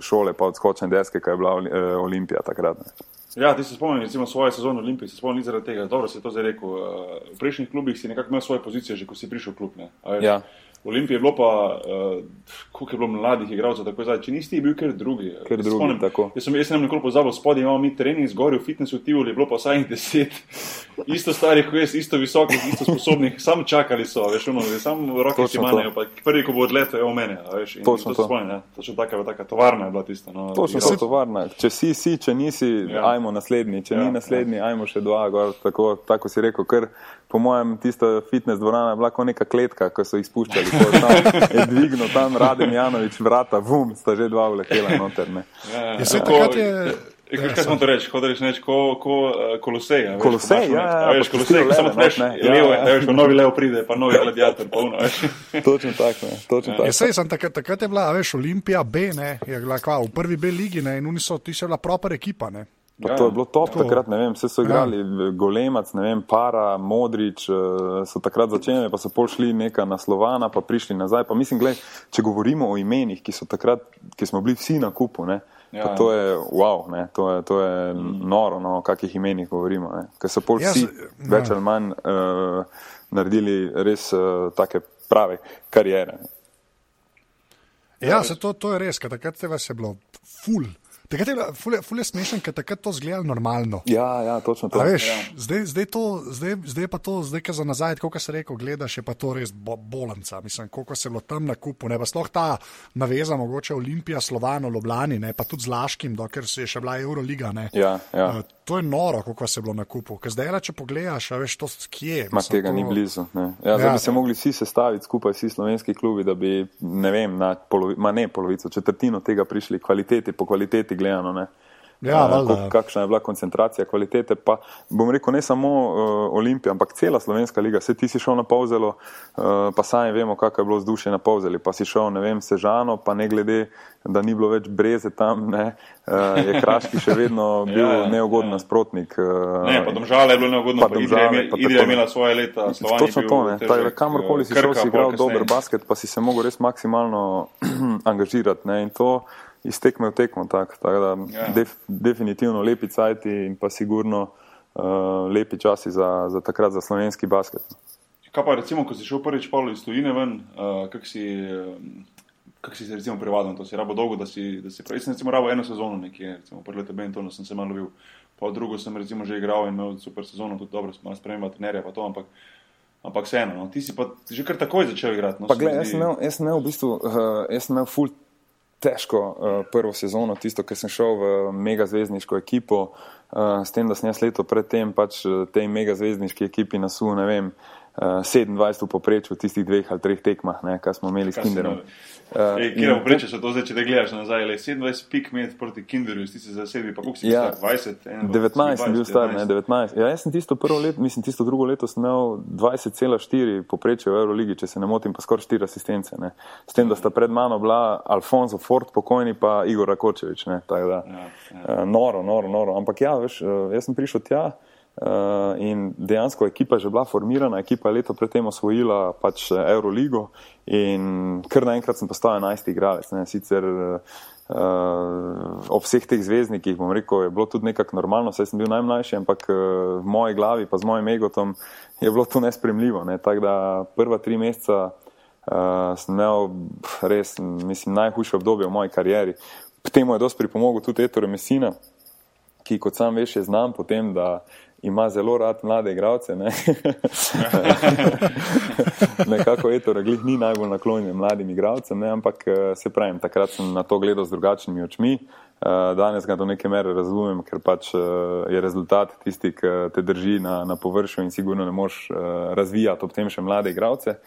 šole, pa odskočne deske, kaj je bila uh, Olimpija takrat. Ne. Ja, ti se spomniš, recimo, svoje sezone v Olimpiji, se spomniš zaradi tega, dobro si to zdaj rekel. V prejšnjih klubih si nekako imel svoje pozicije, že ko si prišel v klub. Ja. V Olimpiji je bilo pa, uh, koliko je bilo mladih igralcev, tako zdaj, če nisi bil, ker drugi. Ker drugi, Sponem, tako. Jaz sem, jaz sem nekoliko pozabil, spodaj imamo mi trening, zgoraj v fitnessu, ti je bilo pa vsaj deset, isto starih, kot jaz, isto visokih, isto sposobnih, samo čakali so, veš, ono, samo roke si manjajo, pa prvi, ko bo odletel, je o mene, veš, in Točno to spomnim, to še taka, taka tovarna je bila tista. No, Točno to tovarna, če si, si, če nisi, ja. ajmo naslednji, če ja, ni naslednji, ja. ajmo še dva, gor, tako, tako si rekel, ker po mojem, tista fitness dvorana je bila kot neka kletka, ko so jih spuščali. Je dvignil tam Radim Janovič vrata, vum, sta že dva vletela noter. Ja, ja, ja. je, Ja, kaj smo to reči? Hoče reči, ko, ko, uh, kolosej. Ja, kolosej, ja, ja, veš, kolosej, samo veš, ne, ja, levo, ja. veš, novi levo pride, pa novi gladiator, polno, veš. točno tako, ne, točno ja. tako. Ja, sej, sem takrat, takrat je bila, veš, Olimpija B, ne, je bila kva, v prvi B ligi, ne, in oni so, ti so bila proper ekipa, ne. Ja, to je bilo top, to. takrat ne vem, vse so igrali, ja. Golemac, ne vem, Para, Modrič, eh, so takrat začeli, pa so pol šli neka naslovana, pa prišli nazaj. Pa mislim, gled, če govorimo o imenih, ki so takrat, ki smo bili vsi na kupu, ne, Ja, to je wow, ne, to je, to je mm. noro, no, o kakih imenih govorimo. Ker so pol vsi ja, več ali manj uh, naredili res uh, take prave karijere. Ja, se to, to je res, ker takrat se vas je bilo full. Takrat je bilo fulje smešno, ker takrat to zgleda normalno. Ja, ja točno to. Veš, ja. zdaj, zdaj, to, zdaj, zdaj pa to, zdaj ka za nazaj, kot se reče, gledaš, je pa to res bo, bolanca. Mislim, koliko se je bilo tam na kupu. Ne pa sploh ta naveza, mogoče Olimpija, Slovano, Loblani, ne pa tudi z Laškim, dokler se je še bila Euroliga. Ja, ja. Uh, to je noro, koliko se je bilo na kupu. Ker zdaj, če pogledaš, veš, to kje. Ma tega to... ni blizu. Ja, ja, zdaj bi se mogli vsi sestaviti skupaj, vsi slovenski klubi, da bi, ne vem, na polovi, ne polovico, četrtino tega prišli kvaliteti, po kvaliteti gledano. Ne. Ja, uh, kakšna je bila koncentracija kvalitete. Pa bom rekel, ne samo uh, Olimpija, ampak cela slovenska liga. Se ti si šel na Pavzelo, uh, pa sami vemo, kako je bilo vzdušje na Pavzeli. Pa si šel, ne vem, Sežano, pa ne glede, da ni bilo več breze tam, ne, uh, je Kraški še vedno bil ja, neugoden ja. nasprotnik. Uh, ne, pa domžale je bilo neugodno, pa domžale, pa Idrija je imela svoje leta. Točno to, ne. Težek, kamorkoli si šel, si igral dober basket, pa si se mogel res maksimalno angažirati. Ne, iz tekme v tekmo. Tak, tak da, ja. def, definitivno lepi cajti in pa sigurno uh, lepi časi za, za takrat za slovenski basket. Kaj pa recimo, ko si šel prvič iz tujine ven, uh, kak si, uh, kak si se recimo privadil, to si rabo dolgo, da si, da si prej, sem recimo rabo eno sezono nekje, recimo prvi leto Bentono sem se malo lovil, pa drugo sem recimo že igral in imel super sezono, tudi dobro, sem malo spremljal trenerja pa to, ampak Ampak vseeno, no. ti si pa že kar takoj začel igrati. No, gled, jaz, jaz sem imel v bistvu, uh, jaz sem imel full težko uh, prvo sezono, tisto, ki sem šel v megazvezdniško ekipo, uh, s tem, da sem jaz leto predtem pač eh, tej megazvezdniški ekipi nasul, ne vem, 27 v poprečju v tistih dveh ali treh tekmah, kar smo imeli kaj s Kinderom. Uh, Kje je poprečje, če to zdaj, če te gledaš nazaj, le 27 pik med proti Kinderju, ti si za sebi, pa koliko si ja, star, 20? 19 sem bil star, 19. ne 19. Ja, jaz sem tisto prvo leto, mislim, tisto drugo leto sem imel 20,4 poprečje v Euroligi, če se ne motim, pa skoraj 4 asistence. Ne. S tem, da sta pred mano bila Alfonso Ford, pokojni pa Igor Rakočevič. Ja, ja. uh, noro, noro, noro. Ampak ja, veš, uh, jaz sem prišel tja. Uh, in dejansko ekipa je že bila formirana, ekipa je leto predtem osvojila pač Euroligo in kar naenkrat sem postal 11. igralec. Ne. Sicer uh, ob vseh teh zvezdnikih, bom rekel, je bilo tudi nekako normalno, saj sem bil najmlajši, ampak uh, v moji glavi pa z mojim egotom je bilo to nespremljivo. Ne. Tako da prva tri meseca uh, sem imel res, mislim, najhujše obdobje v moji karieri. K temu je dosti pripomogel tudi Ettore Messina, ki kot sam veš je znam potem, da ima zelo rad mlade igralce. Ne? Nekako je to, reglih ni najbolj naklonjen mladim igralcem, ampak eh, se pravim, takrat sem na to gledal z drugačnimi očmi. Eh, danes ga do neke mere razumem, ker pač eh, je rezultat tisti, ki te drži na, na površju in sigurno ne moš razvijati ob tem še mlade igralce.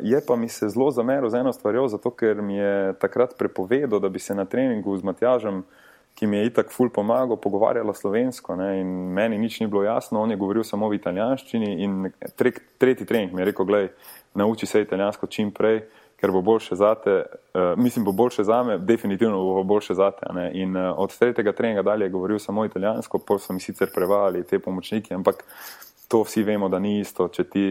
Je pa mi se zelo zameril z eno stvarjo, zato ker mi je takrat prepovedal, da bi se na treningu z Matjažem uh, ki mi je itak ful pomagal, pogovarjala slovensko ne, in meni nič ni bilo jasno, on je govoril samo v italijanščini in tre, tretji trening mi je rekel, gledaj, nauči se italijansko čim prej, ker bo boljše zate, uh, mislim, bo boljše zame, definitivno bo boljše zate. Ne. In uh, od tretjega treninga dalje je govoril samo italijansko, pol so mi sicer prevajali te pomočniki, ampak to vsi vemo, da ni isto, če ti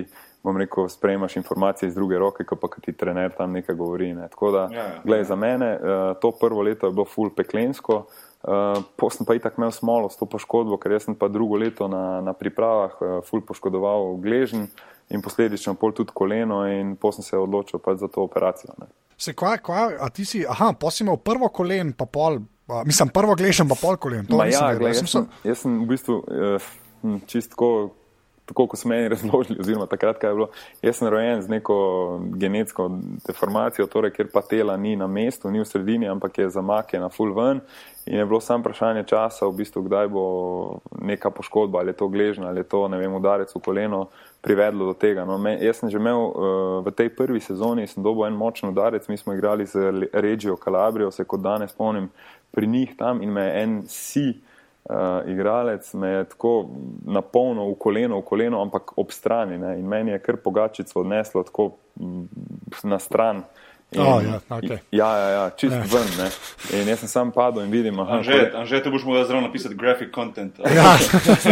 bom rekel, sprejmaš informacije iz druge roke, ko pa ti trener tam nekaj govori. Ne. Tako da, ja, ja, gledaj, ja. za mene uh, to prvo leto je bilo full peklensko, uh, Uh, Potem pa itak imel smolo s to poškodbo, ker sem pa drugo leto na, na pripravah uh, ful poškodoval gležen in posledično pol tudi koleno in potem se je odločil pač za to operacijo. Ne. Se kva, kva, a ti si, aha, potem si imel prvo kolen, pa pol, a, mislim, prvo gležen, pa pol kolen. Ja, gled, jaz, sem, jaz sem v bistvu uh, čistko tako kot smo meni razložili, oziroma takrat, kaj je bilo. Jaz sem rojen z neko genetsko deformacijo, torej, ker pa tela ni na mestu, ni v sredini, ampak je zamaknjen na full ven. In je bilo samo vprašanje časa, v bistvu, kdaj bo neka poškodba, ali je to gležna, ali je to vem, udarec v koleno, privedlo do tega. No, me, jaz sem že imel uh, v tej prvi sezoni, sem dobil en močen udarec, mi smo igrali z Regijo Calabrijo, se kot danes spomnim, pri njih tam in me je en si uh, igralec, me je tako napolno v koleno, v koleno, ampak ob strani ne, in meni je kar pogačico odneslo tako na stran. In, oh, ja, okay. ja, ja, ja, čist ja. ven. Ne. In jaz sem sam padel in vidim, da je to boš mogel zelo napisati graphic content. Ja.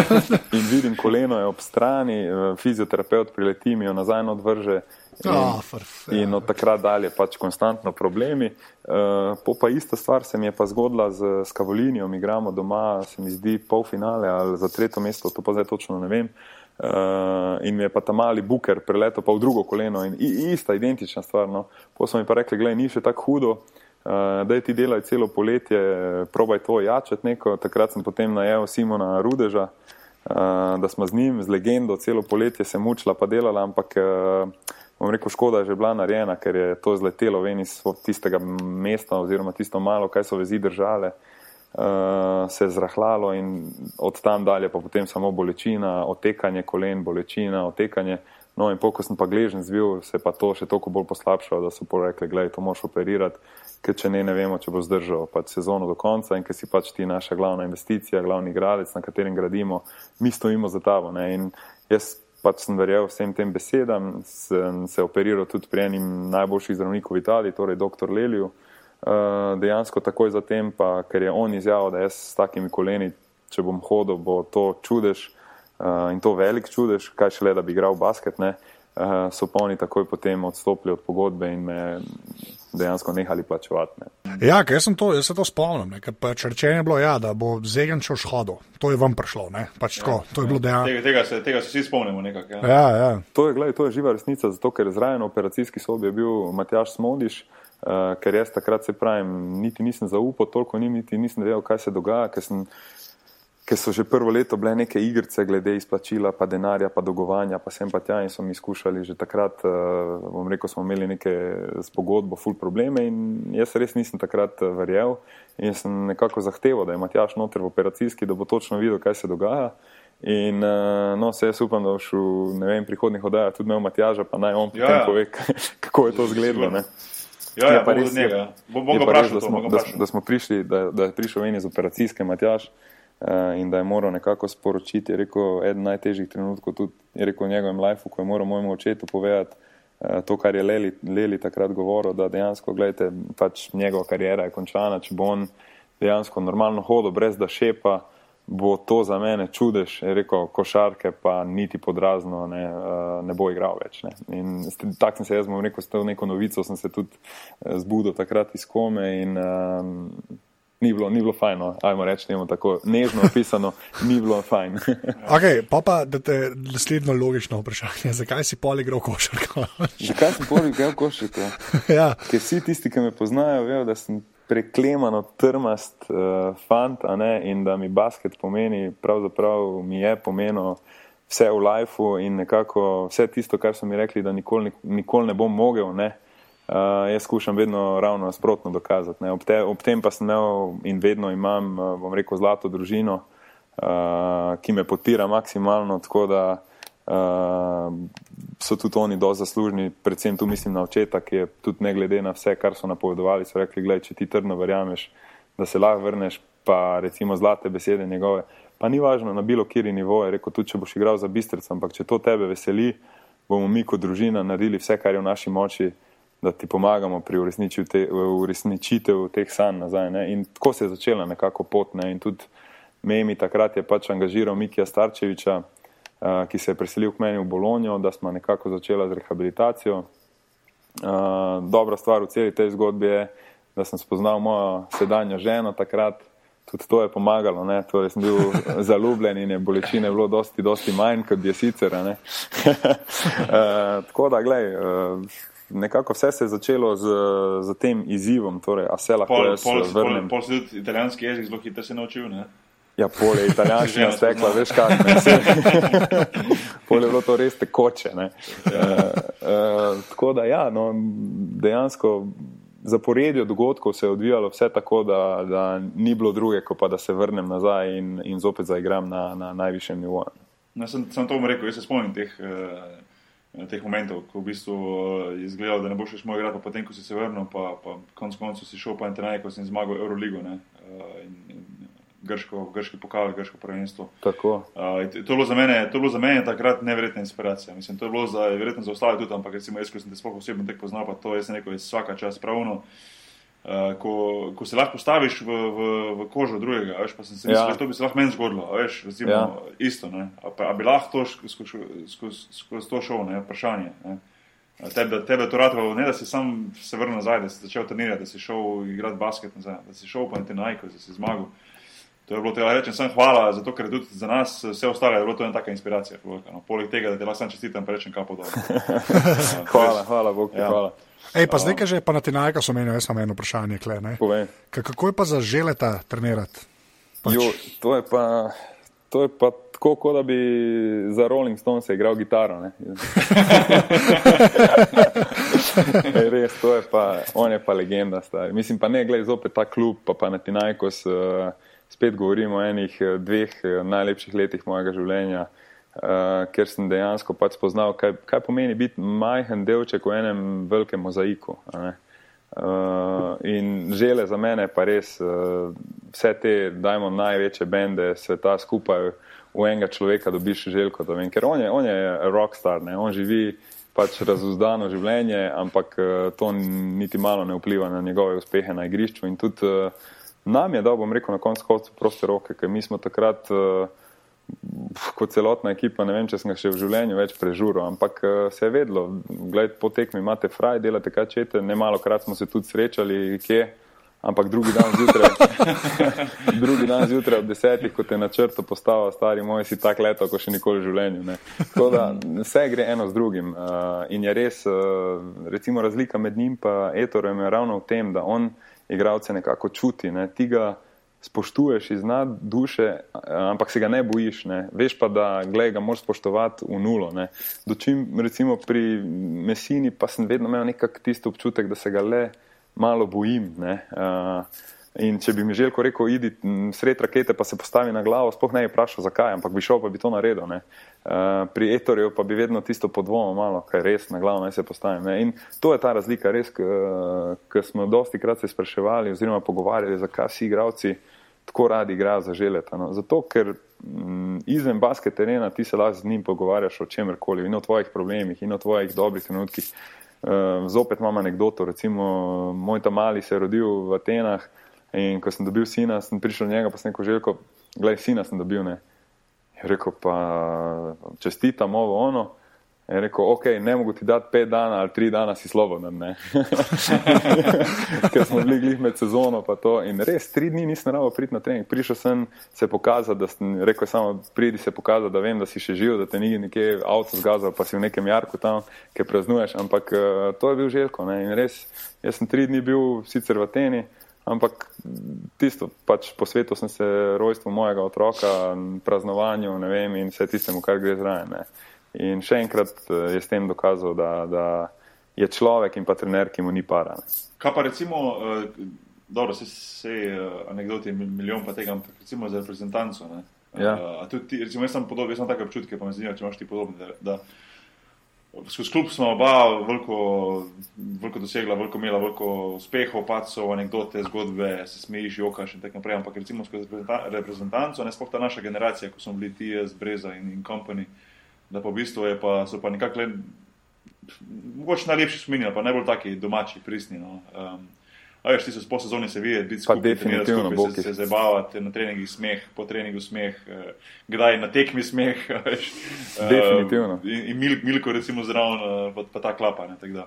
in vidim, koleno je ob strani, eh, fizioterapeut prileti mi jo nazaj odvrže. In, oh, in od takrat dalje pač konstantno problemi. Uh, po pa ista stvar se mi je pa zgodila z, z Kavolinijo, igramo doma, se mi zdi pol finale ali za tretje mesto, to pa zdaj točno ne vem. Uh, Uh, in mi je pa ta mali buker preletel pa v drugo koleno in ista, identična stvar. No. Potem so mi pa rekli, gledaj, ni še tako hudo, uh, da ti delaj celo poletje, probaj to jačati neko. Takrat sem potem najel Simona Rudeža, uh, da smo z njim, z legendo, celo poletje se mučila pa delala, ampak uh, bom rekel, škoda je že bila narejena, ker je to zletelo ven iz tistega mesta oziroma tisto malo, kaj so vezi držale. Uh, uh, se je zrahljalo in od tam dalje pa potem samo bolečina, otekanje kolen, bolečina, otekanje. No in pokor sem pa gležen zvil, se pa to še toliko bolj poslabšalo, da so pa rekli, gledaj, to moš operirati, ker če ne, ne vemo, če bo zdržal pač sezono do konca in ker si pač ti naša glavna investicija, glavni gradec, na katerem gradimo, mi stojimo za tavo. Ne? In jaz pač sem verjel vsem tem besedam, sem se operiral tudi pri enim najboljših zdravnikov v Italiji, torej dr. Leliju. Eh, dejansko takoj zatem, pa ker je on izjavil, da jaz s takimi koleni, če bom hodil, bo to čudež uh, in to velik čudež, kaj šele, da bi igral basket, ne, uh, so pa oni takoj potem odstopili od pogodbe in me dejansko nehali plačevati. Ne. Ja, ker jaz, to, jaz se to spomnim, ker pač rečeno je bilo, ja, da bo Zegen šel šhodo. To je vam prišlo, pač tako, ja, to je bilo dejansko. Tega, tega, se, tega se vsi spomnimo nekako. Ja. Ja, ja. To, to je živa resnica, zato ker zraven operacijski sobi je bil Matjaš Smodiš. Uh, ker jaz takrat se pravim, niti nisem zaupal, toliko ni, niti nisem vedel, kaj se dogaja, ker, sem, ker so že prvo leto bile neke igrice glede izplačila, pa denarja, pa dolgovanja, pa sem pa tja in so mi skušali že takrat, uh, bom rekel, smo imeli neke s pogodbo, full probleme in jaz res nisem takrat uh, verjel in sem nekako zahteval, da je Matjaš noter v operacijski, da bo točno videl, kaj se dogaja. In uh, no, se jaz upam, da boš v prihodnih oddajah tudi imel Matjaža, pa naj on potem ja, ja. pove, kako je to zgledalo. Ja, ja, pa res ne. Bom ga vprašal, da, da, da smo prišli, da, da je prišel en iz operacijske Matjaš uh, in da je moral nekako sporočiti. Je rekel, eden najtežjih trenutkov tudi je rekel v njegovem lifeu, ko je moral mojemu očetu povedati uh, to, kar je Leli, Leli takrat govoril, da dejansko, gledajte, pač njegova karijera je končana, če bo on dejansko normalno hodil, brez da šepa bo to za mene čudež, je rekel, košarke pa niti podrazno ne, eh, ne bo igral več. Ne. In tako sem se jaz, bom rekel, s to neko novico sem se tudi eh, zbudil takrat iz kome in um, ni bilo, ni bilo fajno, no. ajmo reči, njemu tako nežno opisano, ni bilo fajn. ok, pa pa da te naslednjo logično vprašanje, zakaj si pol igral košarko? zakaj si pol igral košarko? ja. Ker vsi tisti, ki me poznajo, vejo, da sem preklemano trmast uh, fant, in da mi basket pomeni, pravzaprav mi je pomenilo vse v lifeu in nekako vse tisto, kar so mi rekli, da nikoli, nikoli ne bom mogel. Ne? Uh, jaz skušam vedno ravno nasprotno dokazati. Ob, te, ob tem pa sem imel in vedno imam, uh, bom rekel, zlato družino, uh, ki me podpira maksimalno, tako da uh, so tudi oni dosti zaslužni, predvsem tu mislim na očeta, ki je tudi ne glede na vse, kar so napovedovali, so rekli, gledaj, če ti trdno verjameš, da se lahko vrneš, pa recimo zlate besede njegove, pa ni važno na bilo kjeri nivo, je rekel, tudi če boš igral za bistrca, ampak če to tebe veseli, bomo mi kot družina naredili vse, kar je v naši moči, da ti pomagamo pri uresničitev te, teh sanj nazaj. Ne? In tako se je začela nekako pot. Ne? In tudi Memi takrat je pač angažiral Mikija Starčeviča, ki se je preselil k meni v Bolonijo, da smo nekako začeli z rehabilitacijo. Dobra stvar v celi tej zgodbi je, da sem spoznal mojo sedanjo ženo takrat, tudi to je pomagalo, torej sem bil zaljubljen in je bolečine bilo dosti, dosti manj, kot je sicer. uh, tako da, gledaj, uh, nekako vse se je začelo z, z tem izzivom, torej, a se lahko pol, pol, vrnem. Pol, pol si tudi italijanski jezik zelo hitro se naučil, ne? Ja, polje italijanščina stekla, veš kaj. polje je bilo to res tekoče. Uh, uh, tako da, ja, no, dejansko zaporedje dogodkov se je odvijalo vse tako, da, da ni bilo druge, kot pa da se vrnem nazaj in, in zopet zaigram na, na najvišjem nivoju. No, sem, sem to vam rekel, jaz se spomnim teh, uh, teh momentov, ko v bistvu je izgledalo, da ne boš več moj igrati, pa potem, ko si se vrnil, pa, pa konc koncev si šel pa in te naj, ko si zmagal Euroligo. Uh, in, in, grško, grški pokal, grško prvenstvo. Tako. Uh, to, je bilo za mene, to je bilo za mene takrat neverjetna inspiracija. Mislim, to je bilo za, verjetno za ostale tudi, ampak recimo jaz, ko sem te sploh osebno tek poznal, pa to neko iz vsaka čas pravno. Uh, ko, ko se lahko postaviš v, v, v kožo drugega, veš, pa sem si mislil, ja. da to bi se lahko meni zgodilo, veš, recimo, ja. isto, ne, a, a bi lahko to skozi skoz, skoz to šel, ne, vprašanje. Ne. Tebe, tebe to rado, ne da si sam se vrnil nazaj, da si začel trenirati, da si šel igrati basket nazaj, da si šel pa na te najko, da si zmagal. To je bilo tega reči, sem hvala, zato ker tudi za nas vse ostale je bilo to ena taka inspiracija. No, poleg tega, da ti lahko sam čestitam, rečem kapo dol. hvala, hvala, Bog ti ja. hvala. Ej, pa zdaj, že pa na Tinajka so menili, jaz samo eno vprašanje. Kle, kako je pa za želeta trenirati? Pač... Jo, to je pa. To je pa tako, kot da bi za Rolling Stones igral kitaro. Res, to je pa, on je pa legenda. Stari. Mislim pa ne, gledaj, zopet ta klub, pa pa na Tinajkos. Uh, spet govorim o enih eh, dveh eh, najlepših letih mojega življenja, uh, ker sem dejansko pač spoznal, kaj, kaj pomeni biti majhen delček v enem velikem mozaiku. Uh, in žele za mene pa res uh, vse te, dajmo največje bende sveta skupaj v enega človeka dobiš želko, da vem, ker on je, on je rockstar, ne? on živi pač razuzdano življenje, ampak uh, to niti malo ne vpliva na njegove uspehe na igrišču in tudi uh, nam je dal, bom rekel, na koncu koncev proste roke, ker mi smo takrat uh, kot celotna ekipa, ne vem, če sem ga še v življenju več prežural, ampak uh, se je vedlo, gled, po tekmi imate fraj, delate kaj čete, ne malo krat smo se tudi srečali, kje. Ampak drugi dan zjutraj, drugi dan zjutraj ob desetih, ko te na črto postava, stari moj, si tak leto, kot še nikoli v življenju. Ne. Tako da vse gre eno z drugim. Uh, in je res, uh, recimo, razlika med njim in Etorem je ravno v tem, da on igralce nekako čuti. Ne. Ti ga spoštuješ iz nad duše, ampak se ga ne bojiš. Ne. Veš pa, da glej, ga moraš spoštovati v nulo. Dočim, recimo pri Mesini, pa sem vedno imel nekak tisti občutek, da se ga le malo bojim. Ne. Uh, In če bi mi želel rekel, idi sred rakete, pa se postavi na glavo, spoh ne bi vprašal, zakaj, ampak bi šel, pa bi to naredil. Uh, pri Etorju pa bi vedno tisto podvomo malo, kaj res na glavo naj se postavim. Ne? In to je ta razlika, res, ker smo dosti krat se spraševali oziroma pogovarjali, zakaj si igravci tako radi igrajo za želeta. No? Zato, ker m, izven basket terena ti se lahko z njim pogovarjaš o čemerkoli, in o tvojih problemih, in o tvojih dobrih trenutkih. Uh, zopet imam anegdoto, recimo moj tam mali se je rodil v Atenah. In ko sem dobil sina, sem prišel do njega, pa sem rekel: Željko, gledaj, sina sem dobil. Ne. Je rekel: pa čestitam ovo ono. Je rekel: ok, ne mogu ti dati pet dana ali tri dana, si sloboden. Ker smo bili glih med sezono. In res, tri dni nisem rado priti na trening. Prišel sem se pokazati, da sem rekel: samo pridi se pokazati, da vem, da si še živ, da te ni nekje avto zgazal, pa si v nekem jarku tam, ki praznuješ. Ampak uh, to je bil Željko. Ne. In res, jaz sem tri dni bil sicer v Ateni. Ampak tisto, pač po svetu sem se rojstvo mojega otroka, praznovanju vem, in vse tistemu, kar gre zraven. In še enkrat eh, je s tem dokazal, da, da je človek in pa trener, ki mu ni para. Ne. Kaj pa recimo, uh, dobro, se vse uh, anekdoti, milijon pa tega, ampak recimo za reprezentanco. Ja. Uh, tudi, recimo, jaz sem podoben, jaz sem take občutke, pa me zanima, če imaš ti podobne. Da, da, Skozi klub smo oba veliko, dosegla, veliko imela, veliko uspehov, pacov, anekdote, zgodbe, se smejiš, jokaš in tako naprej. Ampak recimo skozi reprezentanco, ne sploh ta naša generacija, ko smo bili ti, jaz, Breza in, in Company, da pa v bistvu je pa, so pa nekako, mogoče najlepši spominjali, pa najbolj taki domači, pristni. No. Um, A veš, ti so po sezoni se vidi, biti skupaj, definitivno, skupaj, se, se zabavati, na treningih smeh, po treningu smeh, eh, kdaj na tekmi smeh. Veš, definitivno. Eh, in, in mil, milko, recimo, zraven, eh, pa, pa ta klapa. Ne,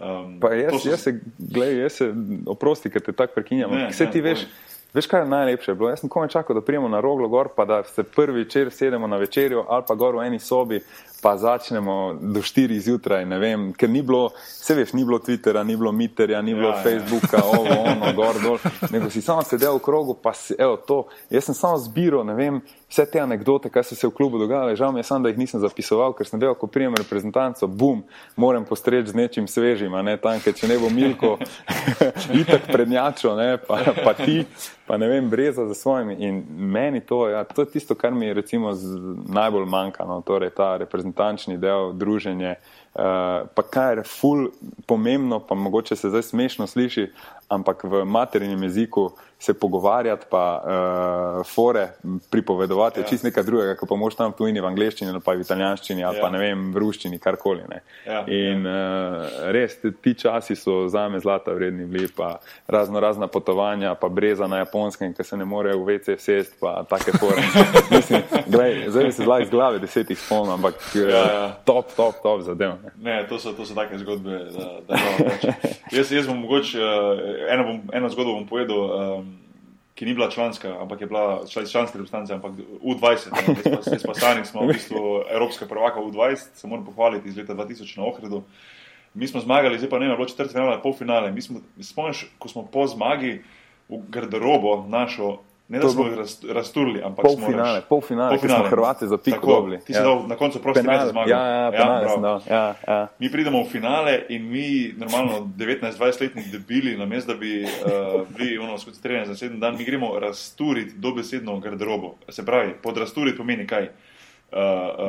um, pa jaz, so... jaz se, gledaj, jaz se, oprosti, ker te tako prekinjam. Vse ti veš. Povej. Veš, kaj je najlepše? Bilo? Jaz sem komaj čakal, da prijemo na roglo gor, pa da se prvi večer sedemo na večerjo ali pa gor v eni sobi, pa začnemo do 4 zjutraj, ne vem, ker ni bilo, vse veš, ni bilo Twittera, ni bilo Mitterja, ni bilo ja, ja. Facebooka, ja. ovo, ono, gor, dol, nego si samo sedel v krogu, pa si, evo, to, jaz sem samo zbiral, ne vem, vse te anekdote, kaj so se v klubu dogajale, žal mi je samo, da jih nisem zapisoval, ker sem vedel, ko prijem reprezentanco, bum, moram postreči z nečim svežim, ne tam, ker če ne bo Milko, itak prednjačo, ne, pa, pa ti, pa ne vem, breza za svojimi. In meni to, ja, to je tisto, kar mi recimo najbolj manjka, no, torej ta reprezentančni del, druženje. Pa kaj je ful pomembno, pa mogoče se zdaj smešno sliši, ampak v materinem jeziku se pogovarjati, pa uh, fore pripovedovati, ja. čist nekaj drugega, kot pa moš tam tujini v angleščini, ali pa v italijanščini, ali ja. pa ne vem, v ruščini, karkoli. Ja. In ja. Uh, res, ti časi so za me zlata vredni bili, pa razno razna potovanja, pa breza na japonskem, ki se ne morejo v WC sest, pa take fore. Mislim, glej, zdaj se zla iz glave desetih spomnil, ampak ja, ja. top, top, top zadev. Ne, to, so, to so take zgodbe, da, da morem. Jaz, jaz bom mogoče, uh, eno, bom, eno zgodbo bom povedal. Um, ki ni bila članska, ampak je bila članska reprezentanca, ampak U20, jaz pa stani smo v bistvu Evropska prvaka U20, se moram pohvaliti iz leta 2000 na Ohridu. Mi smo zmagali, zdaj pa ne, bilo četrti finale, pol finale. Mi smo, spomniš, ko smo po zmagi v garderobo našo Ne da smo jih razturili, ampak pol finale, pol finale, pol finale. Hrvati za piko dobili. Ti si ja. dal na koncu prosti za zmago. Ja, ja, ja, penal, ja, ja. Mi pridemo v finale in mi, normalno 19-20 letni debili, namesto da bi uh, bili ono, skoncentrirani za sedem dan, mi gremo razturiti dobesedno garderobo. Se pravi, pod razturiti pomeni kaj? Uh,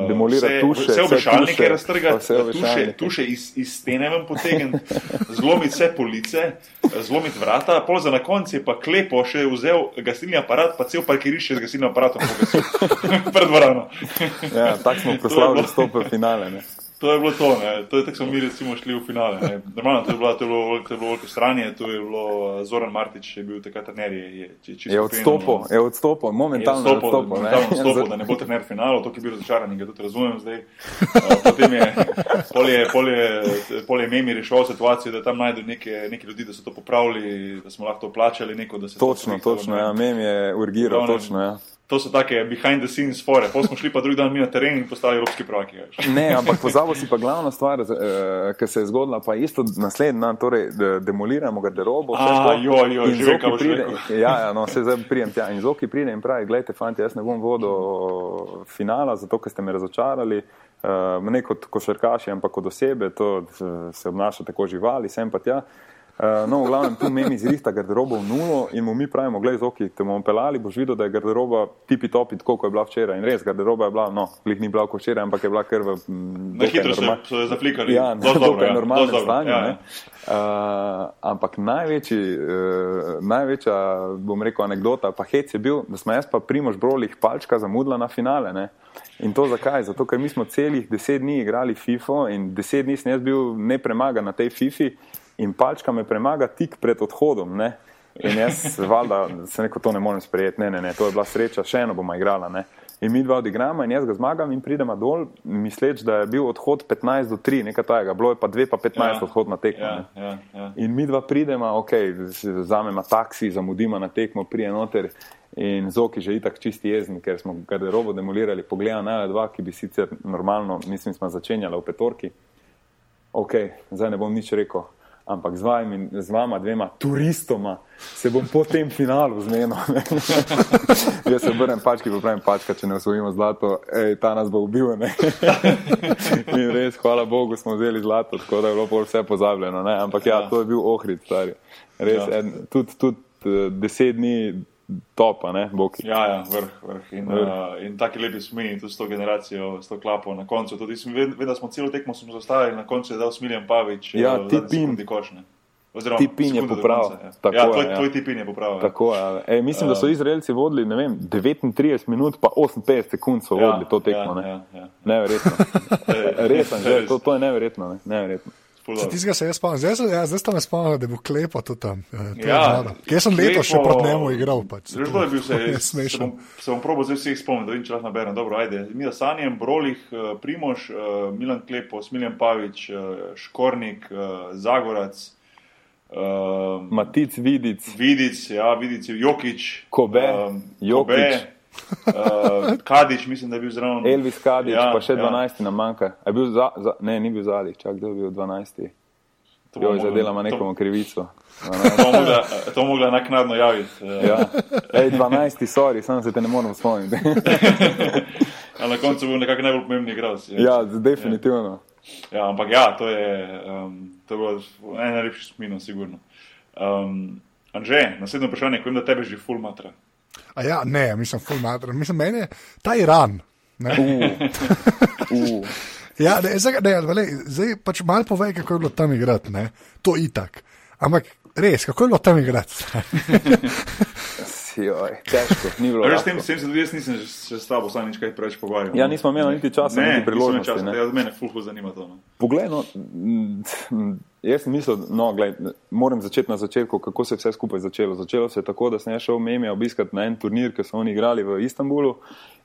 Demolirati tuše, vse obešalnike raztrgati, tuše, tuše iz, iz stene vam potegniti, zlomiti vse police, zlomiti vrata, pol za na konci pa klepo še vzel gasilni aparat, pa cel parkirišče z gasilnim aparatom pred dvorano. ja, tako smo proslavili stope finale. Ne? To je bilo to, ne. to je tako, smo mi recimo šli v finale. Ne. Normalno, to je bilo, to je bilo, to je bilo veliko stranje, to je bilo eh, Zoran Martič, je bil takrat trener. Je, je, je odstopil, je odstopil, momentalno je odstopil. Momentalno odstopil, da ne bo trener finala, to je bil razočaran ga tudi razumem zdaj. Uh, potem je polje, polje, polje memi rešil situacijo, da tam najdu neke, neke ljudi, da so to popravili, da smo lahko to plačali neko, da se točno, to točno, ja, mem je urgiral, točno, ja to so take behind the scenes fore. Potem smo šli pa drugi dan mi na teren in postali evropski prvaki. Ne, ampak pozabo si pa glavna stvar, uh, ki se je zgodila, pa isto naslednji dan, torej de demoliramo garderobo. Ja, jo, jo, že vem, kaj pride. Ja, ja, no, se zdaj prijem tja in zoki pride in pravi, gledajte, fanti, jaz ne bom vodil finala, zato ker ste me razočarali. Uh, ne kot košarkaši, ampak kot osebe, to se obnaša tako živali, sem pa tja. Uh, no, v glavnem, tu meni zrihta garderobo v nulo in mu mi pravimo, gledaj, zoki, te bomo pelali, boš videl, da je garderoba tipi topi, tako kot je bila včeraj. In res, garderoba je bila, no, glih ni bila kot včeraj, ampak je bila kar v. Na hitro norma... so jo zaflikali. Ja, dokaj ja. normalnem stanju. Ja, ja. Uh, ampak največji, uh, največja, bom rekel, anekdota, pa hec je bil, da smo jaz pa primož brolih palčka zamudila na finale. Ne? In to zakaj? Zato, ker mi smo celih deset dni igrali FIFO in deset dni sem jaz bil nepremagan na tej FIFI in palčka me premaga tik pred odhodom. Ne? In jaz, valjda, se neko to ne morem sprejeti, ne, ne, ne, to je bila sreča, še eno bomo igrala. Ne? In mi dva odigramo, in jaz ga zmagam, in pridemo dol, misleč, da je bil odhod 15 do 3, nekaj tajega, bilo je pa 2, pa 15 ja, odhod na tekmo. Ja, ja, ja. In mi dva pridemo, ok, vzamemo taksi, zamudimo na tekmo, prije noter. In zoki že itak čisti jezni, ker smo garderobo demolirali, pogledam na dva, ki bi sicer normalno, mislim, smo začenjali v petorki. Ok, zdaj ne bom nič rekel ampak z vami, z vama, dvema turistoma, se bom po tem finalu zmenil. Jaz se obrnem pački, pa pravim pačka, če ne osvojimo zlato, ej, ta nas bo ubil. In res, hvala Bogu, smo vzeli zlato, tako da je bilo vse pozabljeno. Ne? Ampak ja, to je bil ohrid, stari. Res, ja. tudi tud, uh, deset dni topa, ne, Boki. Ja, ja, vrh, vrh. In, vrh. Uh, in taki lepi smini, tudi s to generacijo, s to klapo na koncu. Tudi smo vedeli, da smo celo tekmo zastavili, na koncu je dal Smiljan Pavič. Ja, uh, ti pin. Oziroma, ti pin je popravil. Ja, tako, ja, tvoj, ja. tvoj ti pin je popravil. Tako, ja. e, mislim, da so eh. Izraelci vodili vem, 39 minut, pa 58 sekund so vodili ja, to tekmo. Ja, ja, ja. Neverjetno. Resno, to, to je neverjetno. Ne? neverjetno. Tistega se jaz spomnim, zdaj, ja, zdaj ste me spomnili, da bo klepo tudi tam. Eh, ja, Jaz sem leto še proti njemu igral. Pač, Zelo je bil se, se bom, se bom probo zdaj vseh spomnil, da vidim, če lahko naberem. Dobro, ajde. Mi da sanjem, Brolih, eh, Primoš, eh, Milan Klepo, Smiljan Pavič, Škornik, Zagorac. Uh, Matic, Vidic. Vidic, ja, Vidic, Jokič. Kobe, um, Jokič. Kobe. Uh, Kadič, mislim, da je bil zraven. Elvis Kadič, ja, pa še 12 ja. nam manjka. Za, za, ne, ni bil zadnji, čak kdo je bil 12. Jo, zadelamo nekomu krivico. To mogla naknadno javiti. Ja. Ej, 12, sorry, samo se te ne morem spomniti. na koncu bo nekako najbolj pomembni igralec. Ja, definitivno. Ja, ampak ja, to je, um, to je bilo en najlepši spomin, sigurno. Um, Anže, naslednje vprašanje, vem, da tebe že ful matra. A ja, ne, mislim, ful matra. Mislim, meni je ta Iran. Ja, ne, zdaj, ne, vele, zdaj pač malo povej, kako je bilo tam igrati. Ne? To itak. Ampak res, kako je bilo tam igrati? Joj, težko, ni bilo. Res, tem, sem se tudi jaz nisem še s tabo sam nič kaj preveč pogovarjal. Ja, nismo imeli niti časa, ne, niti priložnosti. Časa, ne, jaz mene fulho zanima to. No. Poglej, no, jaz sem mislil, no, gled, moram začeti na začetku, kako se je vse skupaj začelo. Začelo se je tako, da sem šel Memija obiskati na en turnir, ki so oni igrali v Istanbulu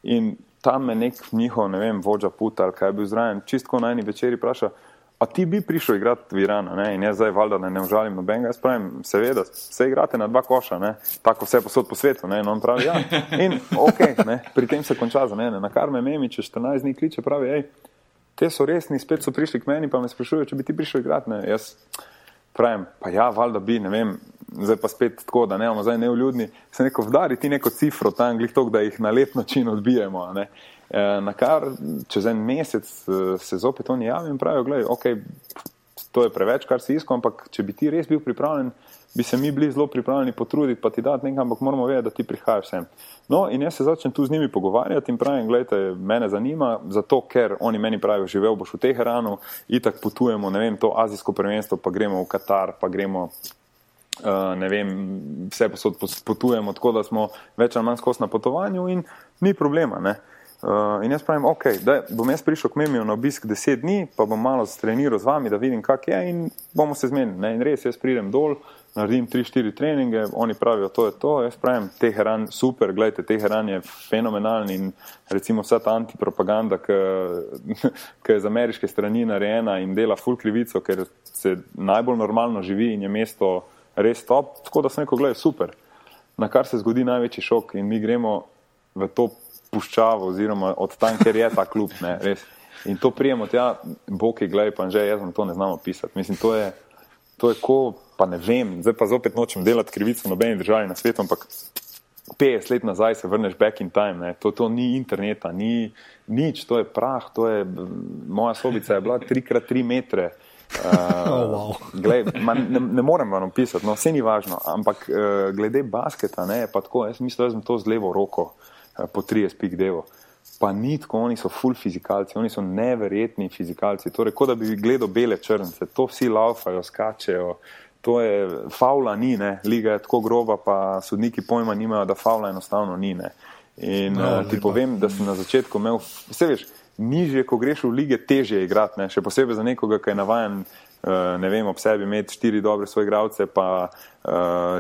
in tam me nek njihov, ne vem, vodja puta ali kaj je bil zraven, čistko na eni večeri vpraša, A ti bi prišel igrati v Iran, ne? in jaz zdaj valjda ne, ne užalim nobenega. Jaz pravim, seveda, se igrate na dva koša, ne? tako vse posod po svetu. Ne? In on pravi, ja, in ok, ne? pri tem se konča za mene. Na kar me memi, če 14 dni kliče, pravi, hej, te so resni, spet so prišli k meni, pa me sprašujejo, če bi ti prišel igrati. Ne? Jaz pravim, pa ja, valjda bi, ne vem, zdaj pa spet tako, da ne bomo zdaj neuljudni. Se neko vdari ti neko cifro tam, glih tok, da jih na lep način odbijemo. Ne? Eh, na kar čez en mesec eh, se zopet oni javijo in pravijo, da okay, to je preveč, kar si iskal, ampak če bi ti res bil pripravljen, bi se mi bili zelo pripravljeni potruditi, pa ti dati nekaj, ampak moramo vedeti, da ti prihajaš sem. No, in jaz se začnem tu z njimi pogovarjati in pravim, gledajte, mene zanima, zato ker oni meni pravijo, živel boš v Teheranu, itak potujemo, ne vem, to azijsko prvenstvo, pa gremo v Katar, pa gremo. Uh, ne vem, vse posod potujemo, tako da smo več ali manj skos na potovanju, in ni problema. Uh, Uh, in jaz pravim, ok, da bom jaz prišel k Memiju na obisk deset dni, pa bom malo streniral z vami, da vidim, kak je in bomo se zmenili. Ne? In res, jaz pridem dol, naredim tri, štiri treninge, oni pravijo, to je to, jaz pravim, Teheran, super, gledajte, Teheran je fenomenalen in recimo vsa ta antipropaganda, ki je z ameriške strani narejena in dela full krivico, ker se najbolj normalno živi in je mesto res top, tako da sem rekel, gledaj, super. Na kar se zgodi največji šok in mi gremo v to puščavo, oziroma od tam, ker je ta klub. Ne, in to prijemo, ja, boki, gledaj, pa že jaz vam to ne znamo pisati. Mislim, to je, to je ko, pa ne vem, zdaj pa zopet nočem delati krivico nobeni državi na svetu, ampak 50 let nazaj se vrneš back in time, to, to ni interneta, ni nič, to je prah, to je, moja sobica je bila 3x3 metre. Uh, oh, wow. glej, ma, ne, ne morem vam opisati, no, vse ni važno, ampak uh, glede basketa, ne, pa tako, jaz mislim, da sem to z levo roko uh, Eh, po 30 pik devo. Pa ni tako, oni so full fizikalci, oni so neverjetni fizikalci. Torej, kot da bi gledal bele črnce, to vsi laufajo, skačejo. To je faula, ni, ne? liga je tako groba, pa sodniki pojma nimajo, da faula enostavno ni. Ne? In no, uh, ti povem, da sem na začetku imel, vse veš, nižje, ko greš v lige, teže je igrati, še posebej za nekoga, ki je navajen Eh, ne vem, ob sebi imeti štiri dobre svoje igralce, pa uh,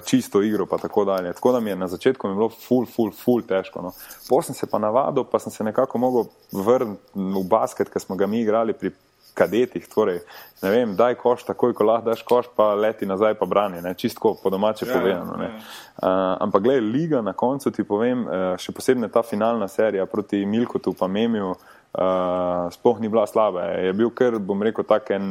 čisto igro, pa tako dalje. Tako da mi je na začetku mi bilo ful, ful, ful težko. No. Potem sem se pa navadil, pa sem se nekako mogel vrniti v basket, ki smo ga mi igrali pri kadetih. Torej, ne vem, daj koš, takoj ko lahko daš koš, pa leti nazaj, pa brani, ne, čistko po domače ja, povedano. Ja. Uh, ampak gledaj, liga na koncu ti povem, uh, še posebej ta finalna serija proti Milkotu pa Memiju. Uh, sploh ni bila slaba, je bil kar, bom rekel, tako en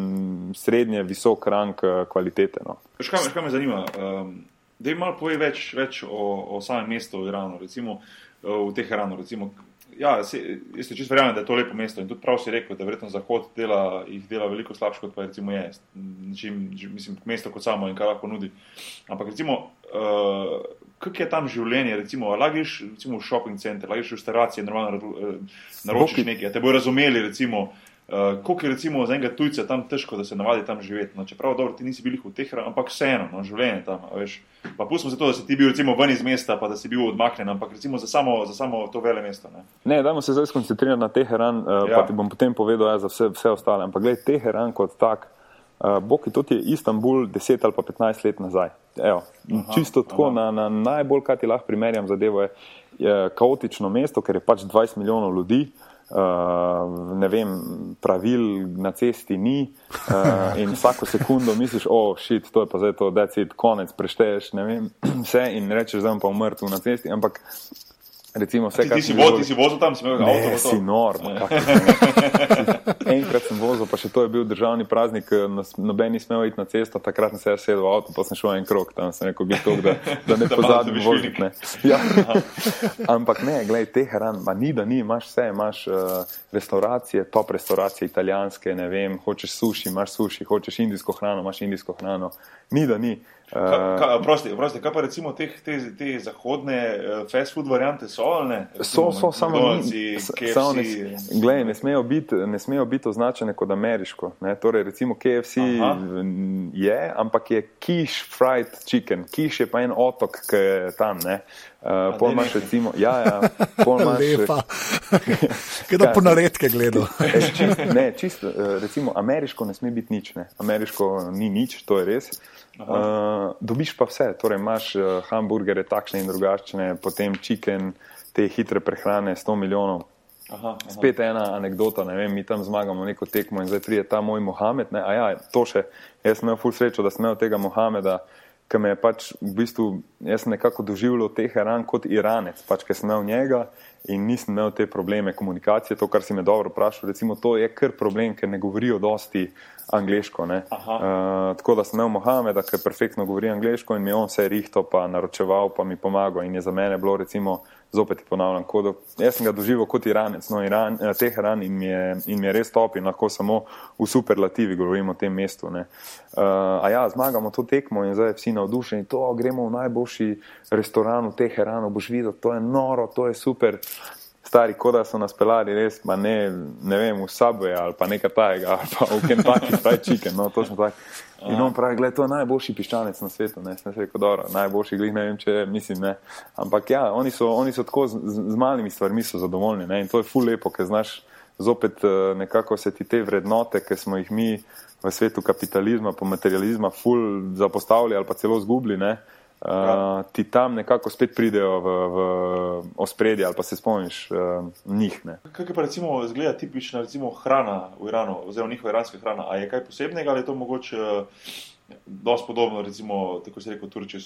srednje, visok rang kvalitete. No. Škaj, škaj me zanima, um, da jim malo pove več, več o, o samem mestu v Iranu, recimo v Teheranu. Recimo, ja, se, jaz se čisto verjamem, da je to lepo mesto in tudi prav si rekel, da verjetno Zahod dela, jih dela veliko slabše, kot pa recimo je, čim, mislim, mesto kot samo in kaj lahko nudi. Ampak recimo, uh, kako je tam življenje, recimo, lagiš recimo, v shopping center, lagiš v restauracije, normalno eh, naročiš nekaj, te bojo razumeli, recimo. Uh, Kako je recimo za enega tujca tam težko, da se navadi tam živeti? No, čeprav dobro, ti nisi bil v teh krajih, ampak vseeno, no, življenje tam. Veš. Pa pustimo se to, da si ti bil recimo ven iz mesta, pa da si bil odmaknjen, ampak recimo za samo, za samo to vele mesto. Ne, ne dajmo se zdaj skoncentrirati na Teheran, uh, ja. pa ti bom potem povedal ja, za vse, vse ostale. Ampak gledaj, Teheran kot tak, uh, Bog je tudi Istanbul 10 ali pa 15 let nazaj. Evo, aha, čisto tako, na, na najbolj, kaj ti lahko primerjam zadevo, je, je kaotično mesto, ker je pač 20 milijonov ljudi. Uh, ne vem, pravil na cesti ni, uh, in vsako sekundo misliš, oh, šit, to je pa zdaj to, da si konec, prešteješ, ne vem, vse in rečeš, da bom pa umrl na cesti. Ampak Recimo, vse, ti, ti, si vo, ti si vozil tam, si imel avto. Ne, si nor. Enkrat sem vozil, pa še to je bil državni praznik, eh, noben ni smel iti na cesto, takrat sem se jaz sedel v avto, pa sem šel en krok, tam sem rekel, to, da, da ne pozabim voziti. Ne. Ja. Ampak ne, gledaj, te hran, ma ni, da ni, imaš vse, imaš uh, restauracije, top restauracije, italijanske, ne vem, hočeš suši, imaš suši, hočeš indijsko hrano, imaš indijsko hrano. Ni, da ni. Uh, prosti, prosti, kaj pa recimo te, te, te zahodne uh, fast food variante so? So, so samo neki, ki ne smejo biti, ne smejo biti označene kot ameriško. Ne? Torej, recimo KFC Aha. je, ampak je kiš fried chicken, kiš je pa en otok, ki je tam. Ne? Uh, pol imaš recimo, ja, ja, pol imaš. Lepa. Kaj da po naredke gledal? čist, ne, čisto, recimo, ameriško ne sme biti nič, ne? ameriško ni nič, to je res. Uh, dobiš pa vse, torej imaš uh, hamburgere, takšne in drugačne, potem chicken, te hitre prehrane, 100 milijonov. Aha, aha. Spet ena anekdota, ne vem, mi tam zmagamo neko tekmo in zdaj prije ta moj Mohamed. Ne, ja, to še, jaz sem imel ful srečo, da sem imel tega Mohameda, ki me je pač v bistvu, jaz sem nekako doživljal teh ran kot Iranec, pač, ker sem imel njega in nisem imel te probleme komunikacije, to, kar si me dobro vprašal, recimo to je kar problem, ker ne govorijo dosti angliško. Uh, tako da sem imel Mohameda, ki perfektno govori angliško in mi je on vse rihto, pa naročeval, pa mi pomagal in je za mene bilo recimo zopet ponavljam, kodo. jaz sem ga doživel kot Iranec, no Iran, eh, Teheran in mi, je, in mi je res top in lahko samo v superlativi govorimo o tem mestu. Uh, a ja, zmagamo to tekmo in zdaj vsi navdušeni, to gremo v najboljši restoran v Teheranu, boš videl, to je noro, to je super. Stari, kot da so nas pelali, res, pa ne, ne vem, v Subway ali pa nekaj tajega, ali pa v Kentucky Fried Chicken, no, to smo tako. In on pravi, da je to najboljši piščanec na svetu, ne, ne rekel, dobro, najboljši glih, ne vem, če mislim, ne. Ampak ja, oni so, oni so tako z, z malimi stvarmi so zadovoljni, ne, in to je ful lepo, ker znaš zopet eh, nekako se ti te vrednote, ki smo jih mi v svetu kapitalizma, po materializma ful zapostavili ali pa celo zgubili, ne, uh, uh, ti tam nekako spet pridejo v, v ospredje ali pa se spomniš uh, njih. Ne. Kaj pa recimo izgleda tipična recimo, hrana v Iranu, oziroma njihova iranska hrana? A je kaj posebnega ali je to mogoče? Uh, Dost podobno, recimo, tako se reče, Turčijo.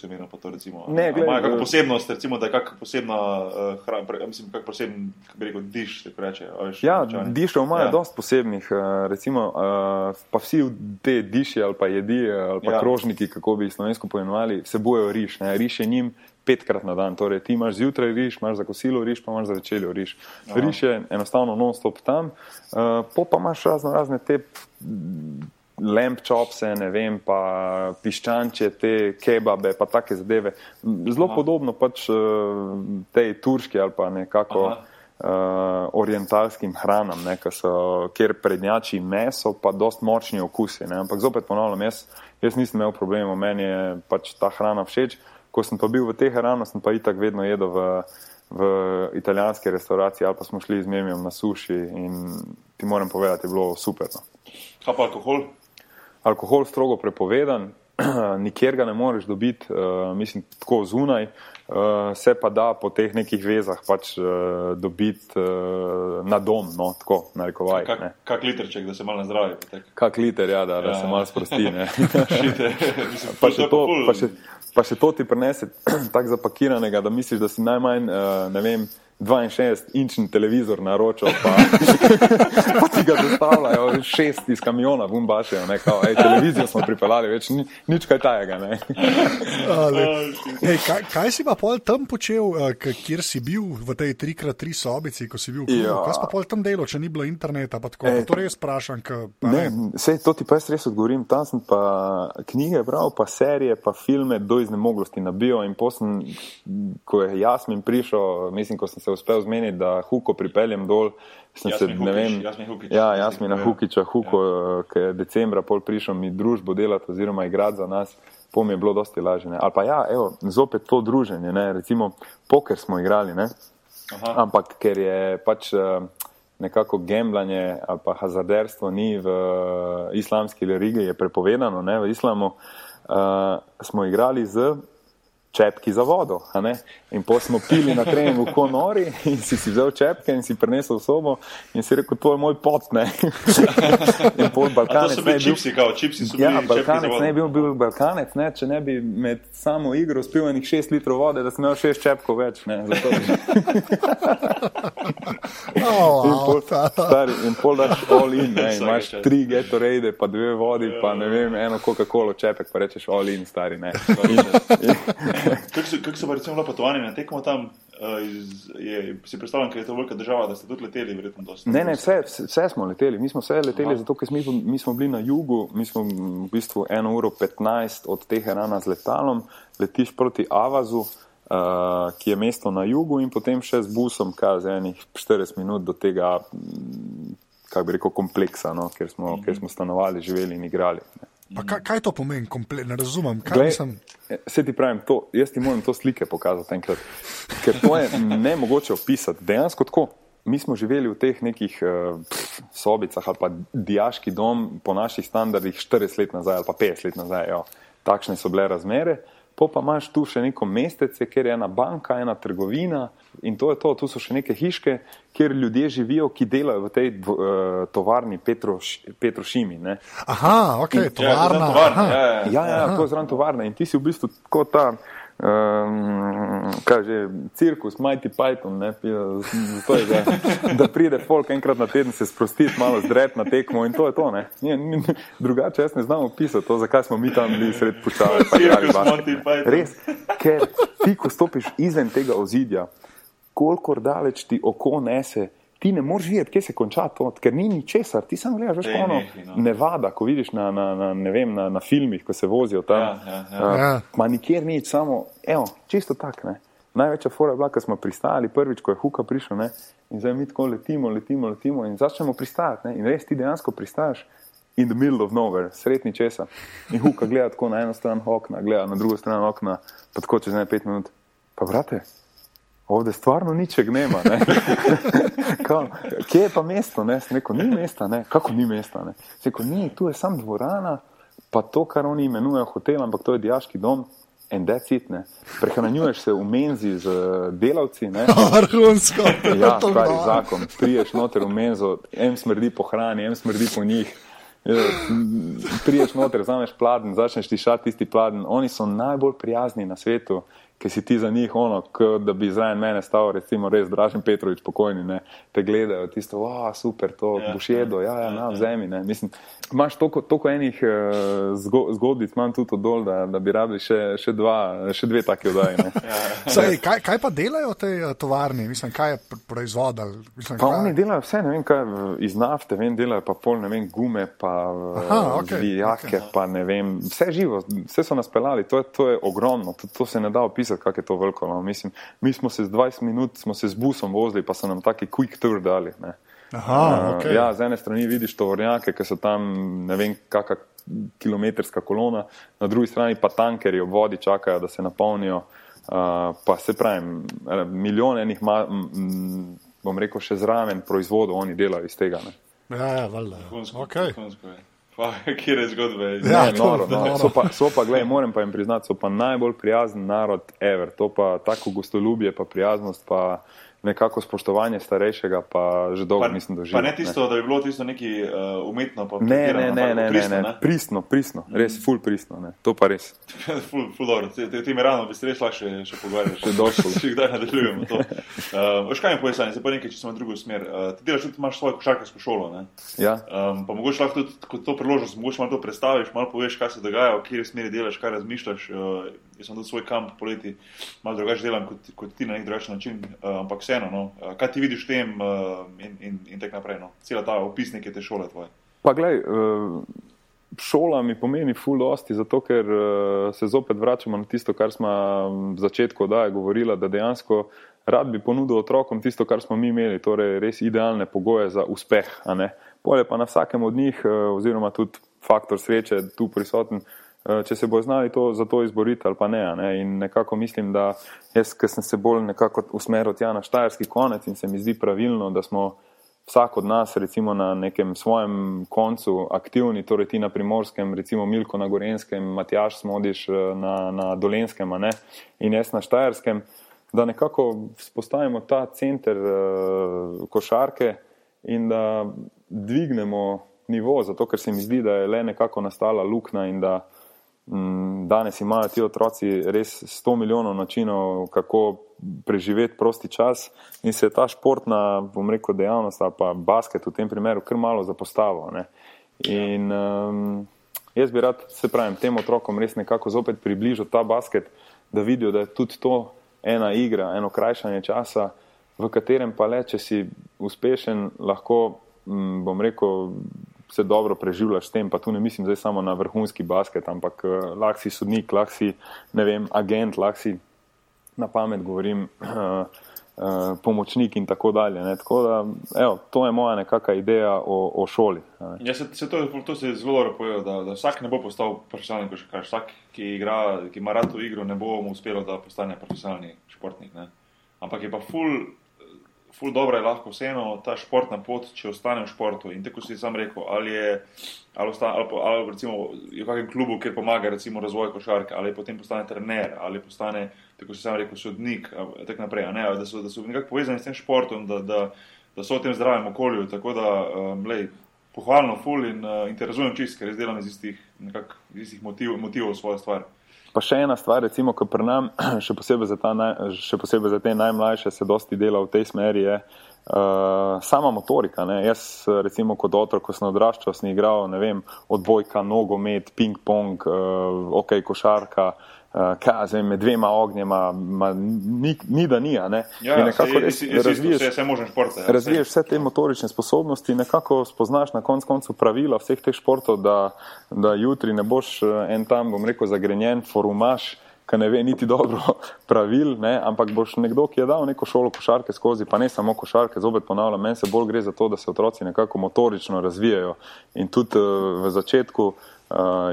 Ne, gledaj, imajo kakšno posebnost, recimo, da je kakšna posebna uh, hrana, mislim, kak poseben, kako bi rekel, diš, tako reče. Ja, dišev imajo ja. dost posebnih, uh, recimo, uh, pa vsi te diši ali pa jedi ali pa ja. krožniki, kako bi slovensko poimenovali, vsebujejo riš. Ne? Riš je njim petkrat na dan, torej ti imaš zjutraj riš, imaš za kosilo riš, pa imaš za večerjo riš. Aha. Riš je enostavno non-stop tam, uh, pa imaš razno razne te lamp chopse, ne vem, pa piščanče, te kebabe, pa take zadeve. Zelo Aha. podobno pač uh, tej turški ali pa nekako uh, orientalskim hranam, ne, so, kjer prednjači meso, pa dost močni okusi. Ne. Ampak zopet ponavljam, jaz, jaz nisem imel problemov, meni je pač ta hrana všeč. Ko sem pa bil v teh hranah, sem pa itak vedno jedel v, v italijanske restauracije ali pa smo šli z Memijem na suši in ti moram povedati, je bilo super. No. Kaj pa alkohol? Alkohol strogo prepovedan, nikjer ga ne moreš dobiti, uh, mislim, tako zunaj, uh, se pa da po teh nekih vezah pač uh, dobiti uh, na dom, no, tako narekovaj. Kak, kak literček, da se malo zdravi. Kak liter, ja, da, da ja. se malo sprosti. pa, še to, pa, še, pa še to ti prenese tako zapakiranega, da misliš, da si najmanj, uh, ne vem, 62-inčni televizor naročil, pa, pa ti ga dostavljajo šest iz kamiona, bumbašejo, televizijo smo pripeljali, več ni, nič kaj tajega. Ej, kaj, kaj si pa pol tam počel, uh, kjer si bil v tej 3x3 sobici, ko si bil v Kubu? Ja. Kaj si pa pol tam delal, če ni bilo interneta? Pa tako, Ej, pa to res vprašam. Ka, ne, sej, to ti pa jaz res odgovorim. Tam sem pa knjige bral, pa serije, pa filme do iznemoglosti nabijo in posem, ko je Jasmin prišel, mislim, ko sem se uspel zmeniti, da Huko pripeljem dol. Sem se, ne vem, ja, jaz mi na Hukiča, Huko, ja. ki je decembra pol prišel mi družbo delati oziroma igrati za nas, po mi je bilo dosti lažje. Ali pa ja, evo, zopet to druženje, ne? recimo poker smo igrali, ampak ker je pač eh, nekako gemblanje ali pa hazarderstvo ni v eh, islamski religiji, je prepovedano, ne? v islamu, uh, smo igrali z čepki za vodo. In potem smo pili na treningu, ko nori, in si, si vzel čepke in si prinesel v sobo in si rekel, to je moj pot. in pol Balkanec. To so bili čipsi, kao čipsi so bili. Ja, Balkanec ne bi bil Balkanec, ne, če ne bi med samo igro spil enih šest litrov vode, da sem imel šest čepkov več. Ne, oh, in, pol, stari, in pol daš all in, ne, imaš tri getorejde, pa dve vodi, pa ne vem, eno Coca-Cola čepek, pa rečeš all in, stari. Ne. Kako so, kak so pa recimo potovali na tekmo tam? Uh, iz, je, si predstavljam, da je to velika država, da ste tudi leteli, verjetno dosti. Ne, ne, vse, vse smo leteli. Mi smo vse leteli, Aha. zato ker mi, mi smo bili na jugu, mi smo v bistvu 1 uro 15 od Teherana z letalom, letiš proti Avazu, uh, ki je mesto na jugu in potem še z busom, kar za enih 40 minut do tega, kako bi rekel, kompleksa, no, kjer, smo, mhm. kjer smo stanovali, živeli in igrali. Ne. Pa kaj, kaj to pomeni, komplet, ne razumem? Glej, sem... Se ti pravim, to, jaz ti moram to slike pokazati enkrat, ker to je ne mogoče opisati. Dejansko tako. Mi smo živeli v teh nekih uh, sobicah ali pa diaški dom po naših standardih 40 let nazaj ali pa 50 let nazaj. Jo. Takšne so bile razmere. Uh, Po pa imaš tu še neko mestece, kjer je ena banka, ena trgovina in to je to. Tu so še neke hiške, kjer ljudje živijo, ki delajo v tej uh, tovarni Petroš, Petrošimi. Ne. Aha, ok, in, tovarna. Ja, tovarna. Ja, ja, ja, ja, to je zraven tovarna in ti si v bistvu kot ta um, kaže, cirkus, Mighty Python, ne, je, da, da pride folk enkrat na teden se sprostiti, malo zdret na tekmo in to je to. Ne. Nije, ni, drugače jaz ne znam opisati to, zakaj smo mi tam bili sred puščave. Res, ker ti, ko stopiš izven tega ozidja, kolikor daleč ti oko nese, ti ne moreš videti, kje se konča to, ker ni ničesar. Ti samo gledaš, veš, ono no. nevada, ko vidiš na, na, na, vem, na, na filmih, ko se vozijo tam. Ja, ja, ja. Ja. Ma nikjer nič, samo, evo, čisto tak. Ne. Največja fora je bila, ko smo pristali prvič, ko je Huka prišel ne, in zdaj mi tako letimo, letimo, letimo in začnemo pristajati. Ne, in res ti dejansko pristajaš in the middle of nowhere, sretni česa. In Huka gleda tako na eno stran okna, gleda na drugo stran okna, pa tako čez ne pet minut. Pa brate, ovdje stvarno ničeg nema. Ne? Kao, kje je pa mesto? Ne? Neko, ni mesta, ne? kako ni mesta? Ne? Neko, ni, tu je samo dvorana, pa to, kar oni imenujejo hotel, ampak to je diaški dom. In da je ne. Prehranjuješ se v menzi z delavci. Vrhunsko. Ja, stari zakon. Priješ noter v menzo, en smrdi po hrani, en smrdi po njih. Priješ noter, zameš pladen, začneš tišati tisti pladen. Oni so najbolj prijazni na svetu ki si ti za njih ono, da bi zraven mene stal, recimo, res Dražen Petrovič, pokojni, ne, te gledajo, tisto, wow, super, to ja, boš jedel, ja, ja, na vzemi. Mislim, imaš toliko enih uh, zgodbic, imam tudi dol, da, da bi rabili še, še, dva, še dve take oddaje. ja. kaj, kaj pa delajo te uh, tovarni, mislim, kaj je proizvod? Pa kaj... oni delajo vse, ne vem, kaj iz nafte, vem, delajo pa pol, ne vem, gume, pa Aha, okay, vijake, okay. pa ne vem, vse živo, vse so nas pelali, to je, to je ogromno, to, to se ne da opisati misliti, kako je to veliko. No. Mislim, mi smo se z 20 minut z busom vozili, pa so nam taki quick tour dali. Aha, uh, okay. ja, z ene strani vidiš tovornjake, ki so tam ne vem, kakšna kilometrska kolona, na drugi strani pa tankerji ob vodi čakajo, da se napolnijo. Uh, pa se pravi, milijon enih, ma, m, bom rekel, še zraven proizvodov oni delajo iz tega. Ne. Ja, ja, valjda. Okay. Kje je zgodba? Ja, ne, noro, noro. So pa, so pa gledaj, moram pa jim priznati, so pa najbolj prijazen narod ever. To pa tako gostoljubje, pa prijaznost, pa nekako spoštovanje starejšega, pa že dolgo pa, mislim, da živi. Pa ne tisto, ne. da bi bilo tisto neki uh, umetno, pa ne, ne, ne, ne, pristno, ne, ne, pristno, pristno, res mm. full pristno, ne. to pa res. full, full dobro, ti, ti mi rano bi se res lahko še, še pogovarjali. Še došlo. še kdaj nadaljujemo to. Uh, Oškaj mi pojasni, se pa nekaj, če smo v drugo smer. Uh, ti delaš tudi, imaš svojo košarkarsko šolo, ne? Ja. Um, pa mogoče lahko tudi, ko to priložiš, mogoče malo to predstaviš, malo poveš, kaj se dogaja, v kjer smeri delaš, kaj razmišljaš. Uh, jaz sem tudi svoj kamp poleti, malo drugače delam kot, kot ti na nek drugačen način, uh, ampak vseeno, no. Uh, kaj ti vidiš tem uh, in, in, in tako naprej. No? Cela ta opisnik je te šole tvoje. Pa gledaj, uh, šola mi pomeni fuldosti, zato ker uh, se zopet vračamo na tisto, kar smo v začetku oddaje govorila, da dejansko rad bi ponudil otrokom tisto, kar smo mi imeli, torej res idealne pogoje za uspeh. Polje pa na vsakem od njih, uh, oziroma tudi faktor sreče tu prisoten. Eh, če se bo znali to, za to izboriti ali pa ne. ne. In nekako mislim, da jaz, ker sem se bolj nekako usmeril tja na štajerski konec in se mi zdi pravilno, da smo vsak od nas, recimo na nekem svojem koncu, aktivni, torej ti na primorskem, recimo Milko na Gorenskem, Matjaš Smodiš eh, na, na Dolenskem in jaz na Štajerskem, da nekako spostavimo ta center uh, košarke in da dvignemo nivo, zato ker se mi zdi, da je le nekako nastala luknja in da danes imajo ti otroci res 100 milijonov načinov, kako preživeti prosti čas in se je ta športna, bom rekel, dejavnost, pa basket v tem primeru, kar malo zapostavil. Ne. In um, jaz bi rad, se pravim, tem otrokom res nekako zopet približal ta basket, da vidijo, da je tudi to ena igra, eno krajšanje časa, v katerem pa le, če si uspešen, lahko, m, bom rekel, se dobro preživljaš s tem, pa tu ne mislim zdaj samo na vrhunski basket, ampak uh, lahko si sodnik, lahko si, ne vem, agent, lahko si na pamet govorim, uh, uh, pomočnik in tako dalje. Tako da, evo, to je moja nekakšna ideja o, o šoli. Ja, se, se to, to se je zelo dobro povedal, da, da vsak ne bo postal profesionalni košarkar. Vsak, ki, igra, ki ima rad to igro, ne bo mu uspelo, da postane profesionalni športnik. Ne? Ampak je pa full ful dobro je lahko vseeno ta športna pot, če ostane v športu. In tako si sam rekel, ali je, ali, ostane, ali, ali recimo v kakšnem klubu, kjer pomaga recimo razvoj košarke, ali potem postane trener, ali postane, tako si sam rekel, sodnik, tako naprej. Ne, da so, da so nekako povezani s tem športom, da, da, da so v tem zdravem okolju. Tako da, um, lej, pohvalno, ful in, uh, in te razumem čist, ker res delam iz istih, nekak, iz istih motiv, motivov svoje stvari. Pa še ena stvar, recimo, ki pri nam, še posebej, naj, še posebej za te najmlajše, se dosti dela v tej smeri, je uh, sama motorika. Ne? Jaz, recimo, kot otrok, ko sem odraščal, sem igral vem, odbojka, nogomet, ping-pong, uh, ok, košarka. Uh, uh, kaj, med dvema ognjema, ma, ni, ni da ni. Ne? Ja, razviješ vse, vse, športe, ja, razviješ vse te motorične sposobnosti, nekako spoznaš na konc koncu pravila vseh teh športov, da, da jutri ne boš eh, en tam, bom rekel, zagrenjen, forumaš. Ki ne ve niti dobro pravil, ne, ampak boš nekdo, ki je dal neko šolo košarke skozi, pa ne samo košarke, zopet ponavljam, meni se bolj gre za to, da se otroci nekako motorično razvijajo. In tudi uh, v začetku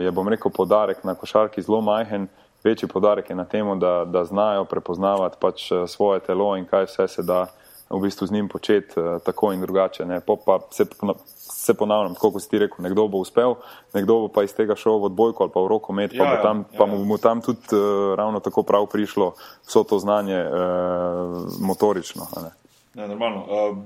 je, bom rekel, podarek na košarki zelo majhen, večji podarek je na tem, da, da znajo prepoznavati pač eh, svoje telo in kaj vse se da v bistvu z njim početi uh, tako in drugače. Pa se, se ponavljam, tako kot si ti rekel, nekdo bo uspel, nekdo bo pa iz tega šel v odbojko ali pa v roko med, ja, pa, ja, pa ja. mu bo tam tudi uh, ravno tako prav prišlo vso to znanje uh, motorično. Ne, normalno. Uh,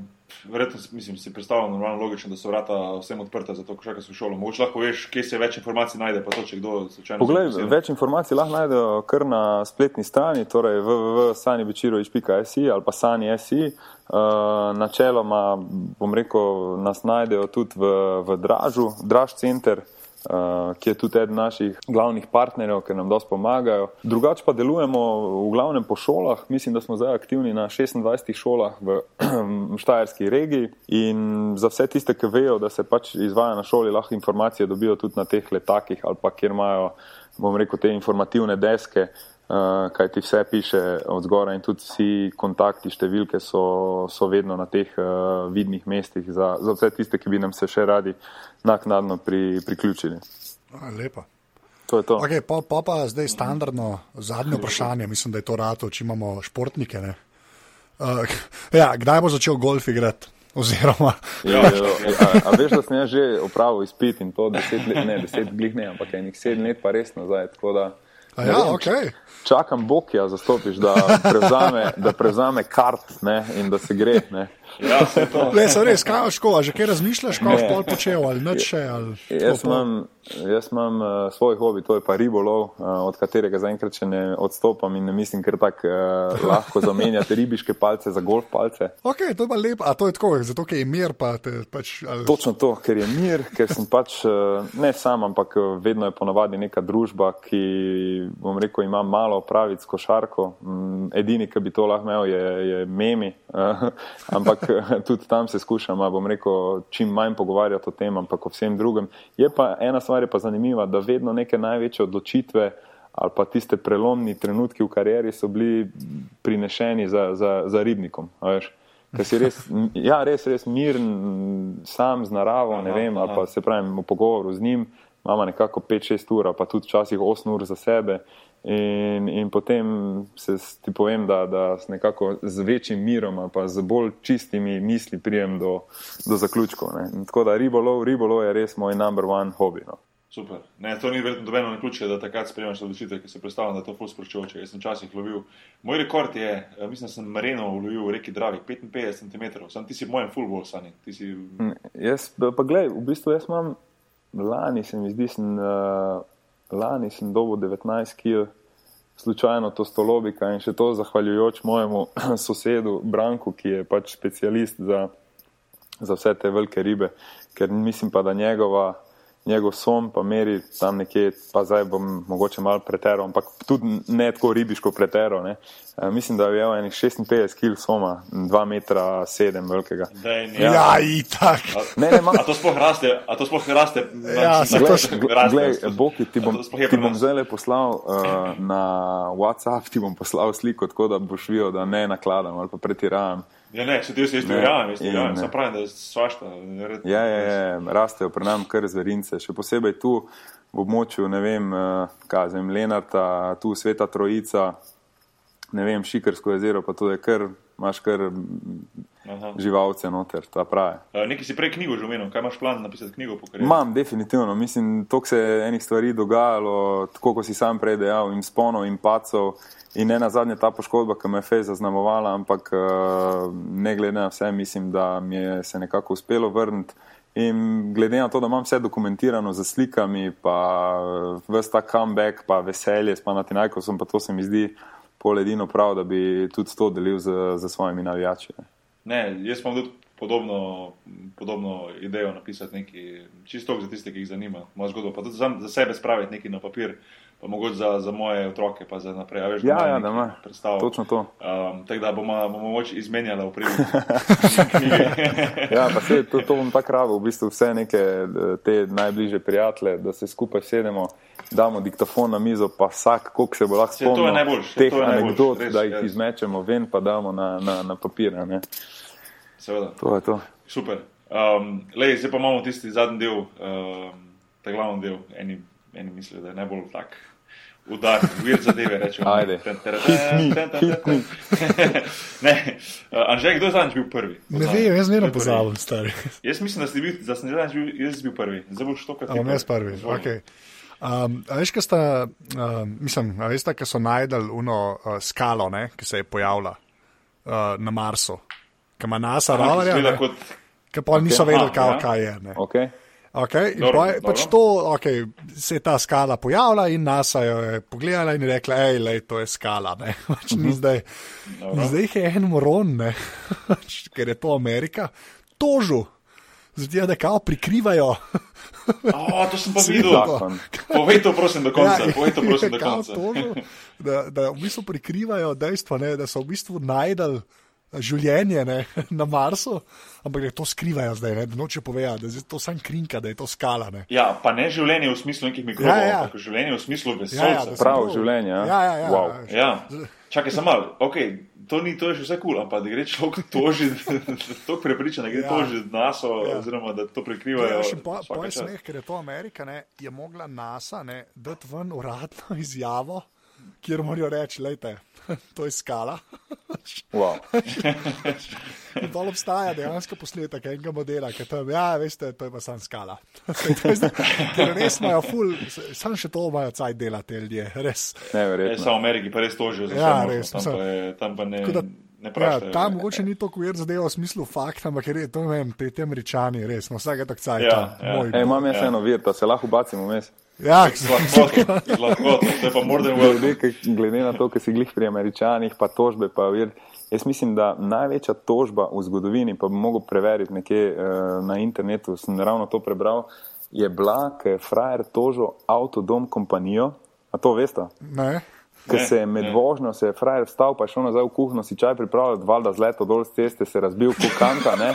verjetno mislim, si predstavljam normalno logično, da so vrata vsem odprta za to, ko čakaš v šolo. Mogoče lahko veš, kje se več informacij najde, pa to, če kdo slučajno. Poglej, več informacij lahko najdejo kar na spletni strani, torej www.sanibičirovič.si ali pa sani.si. Uh, eh, načeloma, bom rekel, nas najdejo tudi v, v Dražu, Draž center. Uh, ki je tudi eden naših glavnih partnerjev, ki nam dosti pomagajo. Drugače pa delujemo v glavnem po šolah. Mislim, da smo zdaj aktivni na 26 šolah v Štajerski regiji in za vse tiste, ki vejo, da se pač izvaja na šoli, lahko informacije dobijo tudi na teh letakih ali pa kjer imajo, bom rekel, te informativne deske. Uh, kaj ti vse piše od zgora, in tudi vsi kontakti, številke so, so vedno na teh uh, vidnih mestih, za, za vse tiste, ki bi nam se še radi naknadno pri, priključili. A, lepa. To je to. Okay, pa, pa pa zdaj standardno zadnje vprašanje, mislim, da je to rado, če imamo športnike. Uh, ja, kdaj bo začel golf igrati? Oziroma, jo, jo, a, a veš, da sem že opravil izpit in to deset let, ne deset glih ne, ampak enih sedem let pa res nazaj. Ja, okay. Čakam Bokija, da prevzame, da prevzame kart ne, in da se gre. Ne. Ja, Le, res, kaj je škola, že kaj razmišljaš, kaj boš pol počel ali. Ali jaz, imam, jaz imam uh, svoj hobi, to je pa ribolov, uh, od katerega zaenkrat še ne odstopam in ne mislim, ker tako uh, lahko zamenjate ribiške palce za golf palce. Ok, to je pa lepo, a to je tako, zato ker je mir. Pa te, pač, ali... Točno to, ker je mir, ker sem pač uh, ne sam, ampak vedno je ponavadi neka družba, ki, bom rekel, ima malo opraviti s košarko. Um, edini, ki bi to lahko imel, je, je memi. Uh, ampak tudi tam se skušamo, bom rekel, čim manj pogovarjati o tem, ampak o vsem drugem. Je pa ena stvar, je pa zanimiva, da vedno neke največje odločitve ali pa tiste prelomni trenutki v karieri so bili prinešeni za, za, za ribnikom. Ker si res, ja, res, res miren, sam z naravo, ne vem, ali pa se pravim v pogovoru z njim, imamo nekako 5-6 ur, pa tudi včasih 8 ur za sebe In, in potem se ti povem, da, da s nekako z večjim mirom ali pa z bolj čistimi misli prijem do, do zaključkov. Tako da ribolov, ribolov je res moj number one hobi. No. Super. Ne, to ni verjetno dobeno na ključe, da takrat sprejmeš odločitev, ki se predstavlja, da je to ful sproščujoče. Jaz sem včasih lovil. Moj rekord je, eh, mislim, da sem mareno lovil v reki Dravi, 55 cm. Sam ti si mojem full ball, sani. Si... Mm, jaz, pa gledaj, v bistvu jaz imam, lani se mi zdi, sem, uh, lani sem dobil 19 kg, slučajno to stolobika in še to zahvaljujoč mojemu sosedu Branku, ki je pač specialist za, za vse te velike ribe, ker mislim pa, da njegova njegov som, pa meri tam nekje, pa zdaj bom mogoče malo preteral, ampak tudi ne tako ribiško preteral. E, mislim, da je imel enih 56 kg soma, 2 metra 7 velikega. Dej, ja, ja itak. Ne, ne, ma... A to sploh raste, a to sploh raste. Ja, se to še raste. Glej, Boki, ti bom, ti bom zdaj poslal uh, na WhatsApp, ti bom poslal sliko, tako da boš videl, da ne nakladam ali pa pretiravam. Ja, ne, če ti si isto verjamem, isto verjamem, sem pravi, da je svašta. Ja, ja, ja, rastejo pri nam kar zverince, še posebej tu v območju, ne vem, eh, kaj zem, Lenarta, tu Sveta Trojica, ne vem, Šikarsko jezero, pa to je kar, imaš kar Aha. živalce noter, ta pravi. Nekaj si prej knjigo že omenil, kaj imaš plan napisati knjigo? Imam, definitivno, mislim, to se je enih stvari dogajalo, tako kot si sam prej dejal, in sponov, in pacov. In ne na zadnje ta poškodba, ki me je fez zaznamovala, ampak eh, ne glede na vse, mislim, da mi je se nekako uspelo vrniti. In glede na to, da imam vse dokumentirano z slikami, pa eh, vse ta comeback, pa veselje, pa na tinajko sem, pa to se mi zdi poledino prav, da bi tudi to delil z, z svojimi navijači. Ne, jaz imam tudi podobno, podobno idejo napisati nekaj, čisto za tiste, ki jih zanima, moja zgodba, pa tudi za, za sebe spraviti nekaj na papir pa mogoče za, za moje otroke, pa za naprej. Veš, ja, ja, da ima predstavo. Točno to. Um, tako da bomo, bomo moč izmenjali v prihodnosti. ja, pa se to, to bom tako rado, v bistvu vse neke te najbližje prijatelje, da se skupaj sedemo, damo diktafon na mizo, pa vsak, koliko se bo lahko spomnil teh anegdot, da jih izmečemo ven, pa damo na, na, na papir. Seveda. To je to. Super. Um, lej, zdaj pa imamo tisti zadnji del, um, ta glavni del, eni, eni mislijo, da je najbolj tak udar, vir zadeve, rečemo. Ajde. ne, Anže, kdo je zadnjič bil prvi? Ne vem, jaz ne pozabil, stari. Jaz mislim, da si bil, da sem zadnjič bil, jaz bil prvi. Zdaj boš to, kar ti je. Jaz prvi, ok. Um, veš, kaj sta, um, mislim, veš, kaj so najdel uno uh, skalo, ne, ki se je pojavila uh, na Marsu, ki ima NASA roverja, ki pa niso vedeli, kaj, ja. kaj je. Okay. Okay, dobro, pa, pač to, okay, se je ta skala pojavila in NASA jo je pogledala in rekla, da je to skala. Pač ni zdaj, zdaj je en moron, pač, ker je to Amerika, tožu. Zdaj, da kao prikrivajo. O, to sem pa videl. Povej to, prosim, do konca. Ja, Povej to, prosim, do konca. Tožu, da, da v bistvu prikrivajo dejstvo, ne, da so v bistvu najdel življenje ne, na Marsu, ampak to skrivajo zdaj, da noče povedati, da je to samo krinka, da je to skala. Ne. Ja, pa ne življenje v smislu nekih mikrobov, ja, ja. ampak življenje v smislu vesolja. Ja, ja, Prav življenje. Ja, ja, ja, wow. ja. Čakaj, samo malo, okay, to, ni, to je še vse kul, cool, ampak da gre človek tožiti, to prepriča, da gre ja. tožiti nas, ja. oziroma da to prikrivajo. Ja, po, po smeh, ker je to Amerika, ne, je mogla NASA dati ven uradno izjavo, kjer morajo reči, lejte. to je skala. Wow. Dol obstaja dejansko posnetek enega modela, ki tam, ja, veste, to je pa sam skala. Ker res imajo ful, sam še to imajo caj delati, ljudje, res. Ne, verjetno. Samo v Ameriki pa res tožijo za ja, res, tam, pa je, tam pa ne. Ja, tam mogoče ni tako uver zadeva v smislu fakta, ampak je to, ne vem, te, te američani, res, no, vsake tak caj. Ja, ja. Imam jaz ja. eno vir, da se lahko bacimo mes. Ja, glede na to, kar si glih pri američanih, pa tožbe, pa vir. Jaz mislim, da največja tožba v zgodovini, pa bi mogel preveriti nekje uh, na internetu, sem ravno to prebral, je bila, ker je frajer tožil avtodom kompanijo. A to veste? Ne. Ker se je med vožnjo, se je frajer vstal, pa je šel nazaj v kuhno, si čaj pripravljal, valjda z leto dol z ceste, se je razbil kukanta, ne?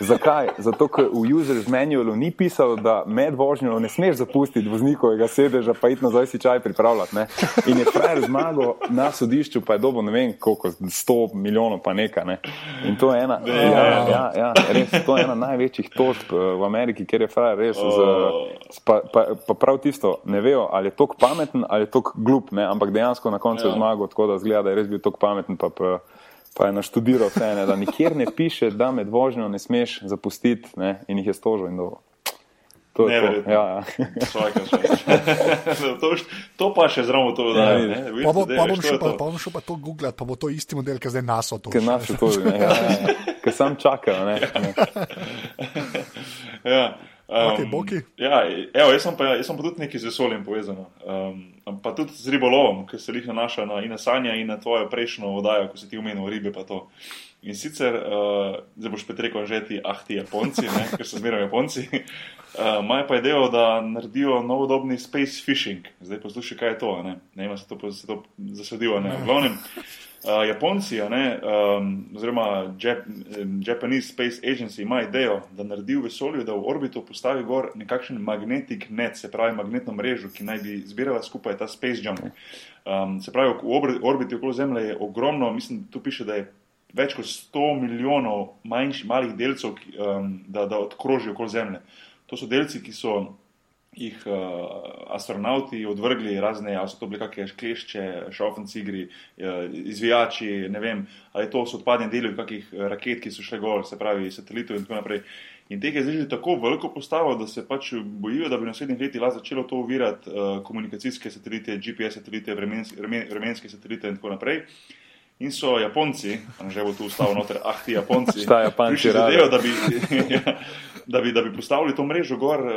Zakaj? Zato, ker v user's manualu ni pisalo, da med vožnjo ne smeš zapustiti voznikovega sedeža, pa iti nazaj si čaj pripravljati. Ne? In je frajer zmagal na sodišču, pa je dobo ne vem koliko, 100 milijonov pa nekaj. Ne? In to je ena, ja, ja, ja, res, to je ena največjih tožb eh, v Ameriki, ker je frajer res. Z, pa, pa, pa prav tisto, ne vejo, ali je tok pameten ali je tok glup, ne? ampak dejansko na koncu je ja. zmagal, tako da zgleda, da je res bil tok pameten. Pa, pa, pa je naštudiral vse, ne, da nikjer ne piše, da med vožnjo ne smeš zapustiti ne, in jih je stožil in dobro. To, ne, to. Ja, ja. to, to pa še zraven to, da ja, ne. Pa, pa bom šel pa, pa, šel pa to googlati, pa bo to isti model, ki zdaj nas otoči. Ker nas otoči, ja, ja, ja. ker sam čakam. ja. Um, okay, ja, evo, jaz, sem pa, jaz sem pa tudi nekaj z vesoljem povezan. Um, pa tudi z ribolovom, ki se jih nanaša na, na Sanja in na tvojo prejšnjo vodajo, ko si ti umenil ribe. In sicer, uh, zdaj boš spet rekel, že ti, ah, ti Japonci, ne, ker so zmeraj Japonci. Uh, Maj pa idejo, da naredijo novodobni space fishing. Zdaj poslušaj, kaj je to. Ne, ne vem, se to, se to zasadilo. V glavnem. Uh, Japonci, ne, um, oziroma Jap Japanese Space Agency, ima idejo, da naredi v vesolju, da v orbito postavi gor nekakšen magnetic net, se pravi magnetno mrežo, ki naj bi zbirala skupaj ta space jump. Um, se pravi, v orbiti okoli Zemlje je ogromno, mislim, tu piše, da je več kot 100 milijonov manjših malih delcev, ki, um, da, da odkrožijo okoli Zemlje. To so delci, ki so jih uh, astronauti odvrgli razne, ali so to bile kakšne klešče, šofenci igri, uh, izvijači, ne vem, ali to so odpadni deli kakih eh, raket, ki so šle gor, se pravi satelitov in tako naprej. In teh je zdaj že tako veliko postavo, da se pač bojijo, da bi v naslednjih letih lahko začelo to uvirati uh, komunikacijske satelite, GPS satelite, vremenske, vremenske satelite in tako naprej. In so Japonci, že bo tu ustavil noter, ah, ti Japonci, prišli zadevo, da bi. ja, da bi, da bi postavili to mrežo gor uh,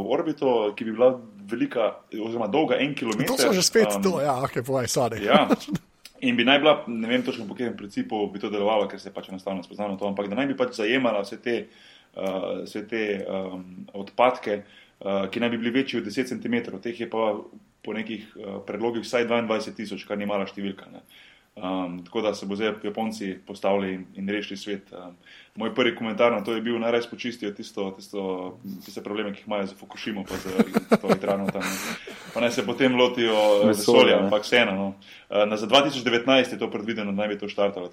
v orbito, ki bi bila velika, oziroma dolga en kilometer. To so že spet um, to, ja, ok, povej, sorry. Ja. In bi naj bila, ne vem točno po katerem principu bi to delovalo, ker se pač enostavno spoznamo to, ampak da naj bi pač zajemala vse te, uh, vse te um, odpadke, uh, ki naj bi bili večji od 10 cm, teh je pa po nekih uh, predlogih vsaj 22 tisoč, kar ni mala številka. Ne. Um, tako da se bo zdaj Japonci postavili in, in rešili svet. Um, moj prvi komentar na to je bil, naj res počistijo tisto, tisto, tiste probleme, ki jih imajo za Fukushima, pa za to elektrarno tam. Pa naj se potem lotijo vesolja, ampak vseeno. No. Uh, za 2019 je to predvideno, da naj bi to štartalo.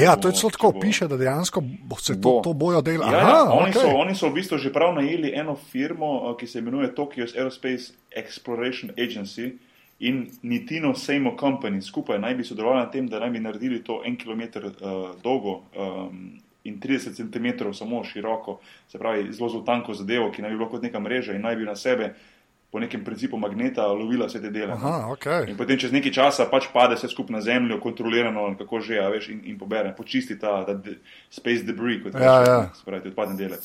Ja, to je celo tako, bo... piše, da dejansko bo se to, to bojo delali. Ja, ja, oni, okay. oni so v bistvu že prav najeli eno firmo, ki se imenuje Tokyo's Aerospace Exploration Agency in Nitino Sejmo Company skupaj naj bi sodelovali na tem, da naj bi naredili to en kilometr uh, dolgo um, in 30 cm samo široko, se pravi zelo zelo tanko zadevo, ki naj bi bilo kot neka mreža in naj bi na sebe po nekem principu magneta lovila vse te dele. Aha, okay. In potem čez nekaj časa pač pade vse skupaj na zemljo, kontrolirano, kako že, a veš, in, in pobere, počisti ta, ta de, space debris, kot ja, ja. se pravi, odpadne dele.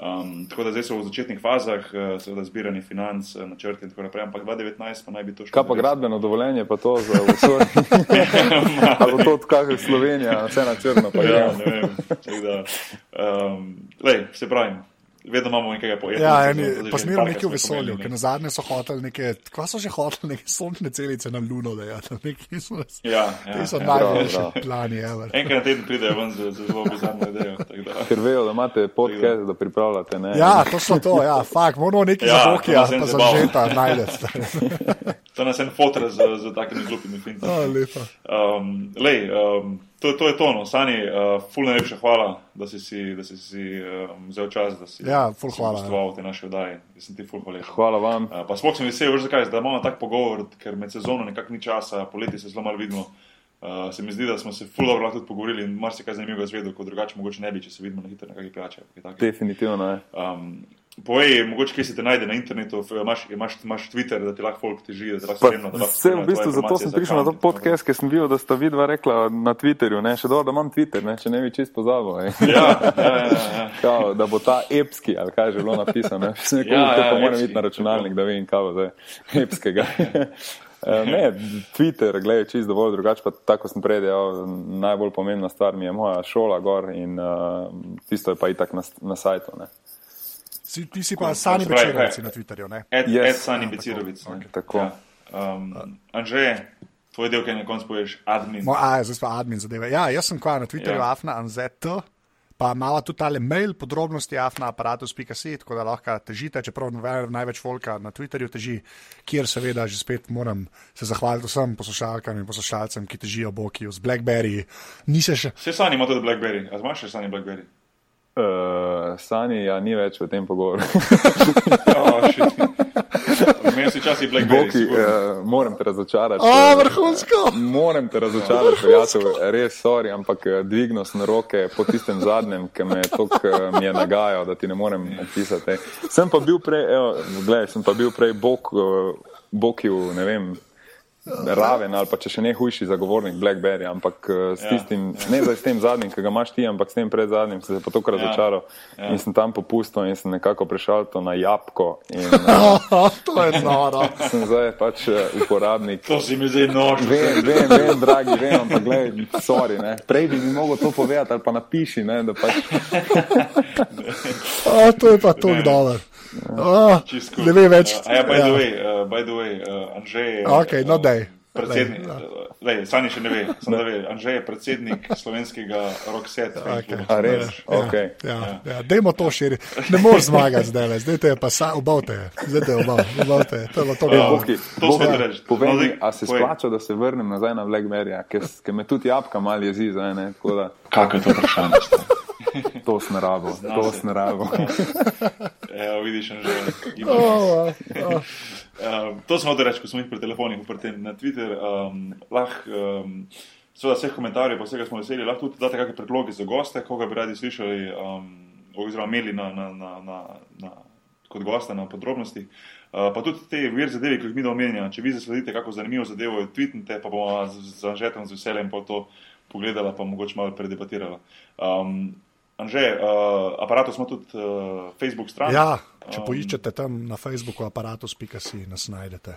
Um, tako da zdaj so v začetnih fazah, uh, seveda zbiranje financ, uh, načrti in tako naprej, ampak 2019 pa naj bi to šlo. Kaj pa gradbeno dovoljenje, pa to za vse? Ali to odkaže Slovenija, vse na črno? Ja, ne vem. Da, um, lej, se pravim, vedno imamo nekaj pojasnila. Ja, eni, pa smerom nekaj v vesolju, ker na zadnje so hoteli neke, kva so že hoteli neke sončne celice na Luno, da je to neki smo. Ja, ja, Ti so ja, najboljši plani, ever. Enkrat na teden pridejo ven z zelo bizarno idejo. Ker vejo, da imate podcast, da pripravljate, ne? Ja, to so to, ja, fakt, moramo nekaj ja, za Bokija, pa za žeta najdete. To nas en fotor z, z takimi glupimi fintami. Oh, lepa. Um, lej, um, to, to je to, no. Sani, uh, ful najlepša hvala, da si si, da si, si um, vzel čas, da si ja, gostoval v te naše vdaje. Jaz sem ti ful hvaležen. Hvala vam. Uh, pa sploh sem vesel, veš zakaj, da imamo tak pogovor, ker med sezono nekako ni časa, poleti se zelo malo vidimo. Uh, se mi zdi, da smo se ful dobro tudi pogovorili in marsikaj zanimivega zvedel, kot drugače mogoče ne bi, če se vidimo na hitro na kakšni pijači. Definitivno ne. Um, Povej, mogoče kaj se te najde na internetu, imaš, imaš, imaš Twitter, da ti lahko folk teži, da ti lahko spremlja. Vse v bistvu zato sem prišel na to podcast, ker sem videl, da sta vidva rekla na Twitterju, ne, še dobro, da imam Twitter, ne, če ne bi čist pozabil. Ja, ja, ja, ja. Kao, da bo ta epski, ali kaj že bilo napisano, še nekaj, ja, ja, pa moram iti na računalnik, da vidim, kaj bo epskega. Eh, ne, Twitter, gledaj, čist dovolj drugače, pa tako sem prej dejal, najbolj pomembna stvar mi je moja šola gor in uh, tisto je pa itak na, na sajtu. Ne. Si, ti si pa Sani Bečirovic na Twitterju, ne? Ed, yes. ed Sani Bečirovic. Okay, tako. Ja. Um, Anže, tvoj del, kaj na koncu poveš, admin. Mo, a, zdaj pa admin zadeve. Ja, jaz sem kva na Twitterju, ja. afna, anzet, Pa imamo tudi tale mail, podrobnosti afna aparatus.si, tako da lahko težite, čeprav največ volka na Twitterju teži, kjer seveda že spet moram se zahvaliti vsem poslušalkam in poslušalcem, ki težijo boki z Blackberry. Nise še. Vse sani ima tudi Blackberry, a imaš še sani Blackberry? Uh, sani, ja, ni več v tem pogovoru. oh, Meni se včasih boki. Uh, moram te razočarati. A, vrhunsko. Moram te razočarati, prijatelj, res sorry, ampak eh, dvigno sem roke po tistem zadnjem, ki me je tok mi je nagajal, da ti ne morem napisati. Sem pa bil prej, evo, gledaj, sem pa bil prej bok, bokil, ne vem raven ali pa če še ne hujši zagovornik Blackberry, ampak uh, s ja. tistim, ja. ne zdaj s tem zadnjim, ki ga imaš ti, ampak s tem pred zadnjim, se je pa tako razočaral ja. ja. in sem tam popustil in sem nekako prešal to na jabko. In, uh, to je noro. Sem zdaj pač uh, uporabnik. To si mi zdaj nož. Vem, vem, vem, dragi, vem, ampak gledaj, sorry, ne. Prej bi mi mogel to povedati ali pa napiši, ne, da pač. A, to je pa to dobro. Oh, ne ve več. Uh, ja, by the ja. way, uh, by the way uh, Anžej je. Okay, no, daj. Predsednik, lej, Sani še ne ve, samo da ve, Anžej je predsednik slovenskega rockseta. Okay. A res? Ja, okay. ja, ja, ja. Dajmo to širi. Ne moreš zmagati zdaj, zdaj te je pa sa, obavte, zdaj te je obavte. To je to, kar je. To se reče. Povej mi, a se splača, da se vrnem nazaj na Blackberry, ker me tudi jabka mal jezi, zdaj ne. Kako je to vprašanje? To sem rabo, to sem rabo. Evo, vidiš, že imaš. Oh, oh. um, to smo da reči, ko smo jih pri telefonih uprti na Twitter. Um, lahko, um, seveda, vseh komentarjev, pa vsega smo veseli, lahko tudi date kakšne predloge za goste, koga bi radi slišali, um, oziroma imeli na, na, na, na, na, kot gosta na podrobnosti. Uh, pa tudi te vir zadeve, ki jih mi omenjamo, če vi zasledite kako zanimivo zadevo, tweetnite, pa bomo z Anžetom z veseljem po to pogledala, pa mogoče malo predebatirala. Um, Anže, uh, aparatus ima tudi uh, Facebook stran. Ja, če um, poiščete tam na Facebooku, aparatus.si nas najdete.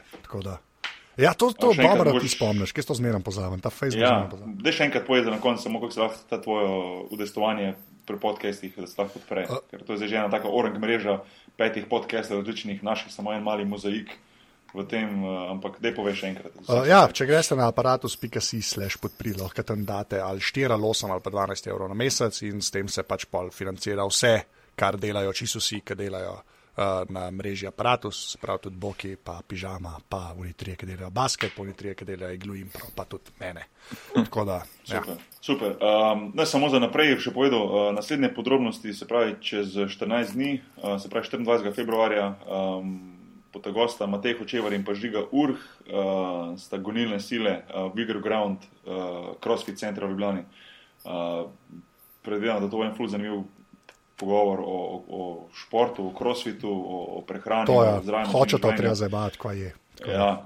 Ja, to je dobro, da ti spomniš, kje to zmeraj pozavem, ta Facebook. Ja, da še enkrat povedal na koncu, samo kako se lahko ta tvoje udestovanje pri podcestih, da se lahko odpre. Uh, Ker to je zdaj že ena taka orang mreža petih podcastov različnih naših, samo en mali mozaik v tem, uh, ampak da poveš enkrat. Uh, ja, če greš na aparatus.si slash podpril, lahko tam date ali 4 ali 8 ali pa 12 evrov na mesec in s tem se pač pol financira vse, kar delajo čisto vsi, ki delajo. Uh, na mreži aparatus, prav tudi boki, pa pižama, pa unitrije, ki delajo basket, pa unitrije, ki delajo iglu in prav, pa tudi mene. Tako da. Ja. Super. super. Um, ne samo za naprej, še povedal, uh, naslednje podrobnosti se pravi čez 14 dni, uh, se pravi 24. februarja. Um, pod gosta Matej Hočevar in pa Žiga Urh, uh, sta gonilne sile, uh, Bigger Ground, uh, CrossFit Center v Ljubljani. Uh, predvidevam, da to bo en ful zanimiv pogovor o, o, o športu, o crossfitu, o, o prehrani. To je zraven. Hoče to treba zabavati, kaj je. Ja.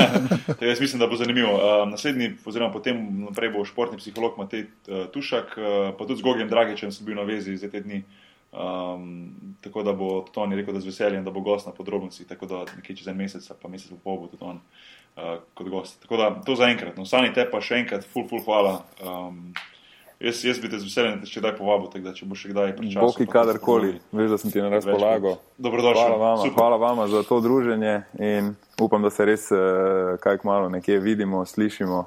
jaz mislim, da bo zanimivo. Uh, naslednji, oziroma potem naprej bo športni psiholog Matej uh, Tušak, uh, pa tudi z Gogem Dragičem sem bil na vezi za te dni. Uh, Um, tako da bo tudi on rekel, da z veseljem, da bo gost na podrobnosti, tako da nekje čez en mesec, pa mesec bo pol bo tudi on uh, kot gost. Tako da to za enkrat. No, sani te pa še enkrat, full, full hvala. Um, jaz, jaz bi te z veseljem, če kdaj povabil, tako da če bo še kdaj pričal. Boki kadarkoli, veš, da sem ti na razpolago. Dobrodošli. Hvala vama, hvala vama za to druženje in upam, da se res uh, kaj malo nekje vidimo, slišimo,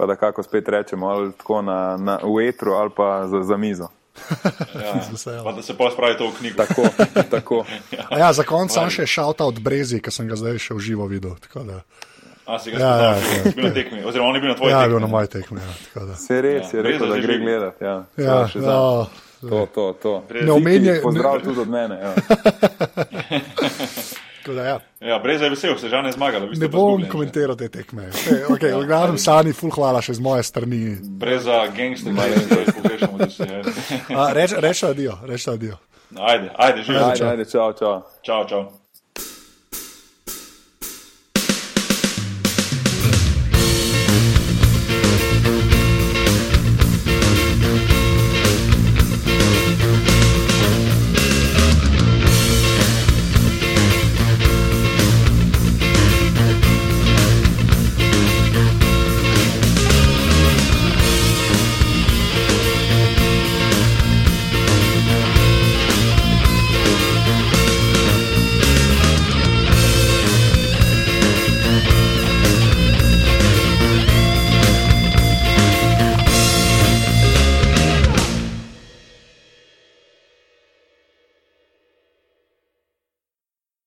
pa da kako spet rečemo, ali tako na, na, v etru ali pa za, za mizo. Ja, da se pa spravi to v knjigo. Tako, tako. ja, za konec sem še šalta od Brezi, ki sem ga zdaj še v živo videl. A si ga ja, ja, ja, bil na tekmi, oziroma on je bil na tvoji ja, tekmi. Ja, bil na moji tekmi. Ja, se res, ja. je rekel, da gre gledati. Ja, ja, ja, to, to, to. Ne omenjaj. Pozdrav tudi od mene. Ja. Da, ja. Ja, brez je vesel, se že ne zmagal. Ne bom komentiral te tekme. Okay, okay, Glavno, Sani, ful hvala še z moje strani. Brez za gangster, ne vem, kaj pogrešamo, da se je. Reč adijo, reč adijo. Ajde, ajde, že. Ajde, ajde, čau, čau. Čau, čau.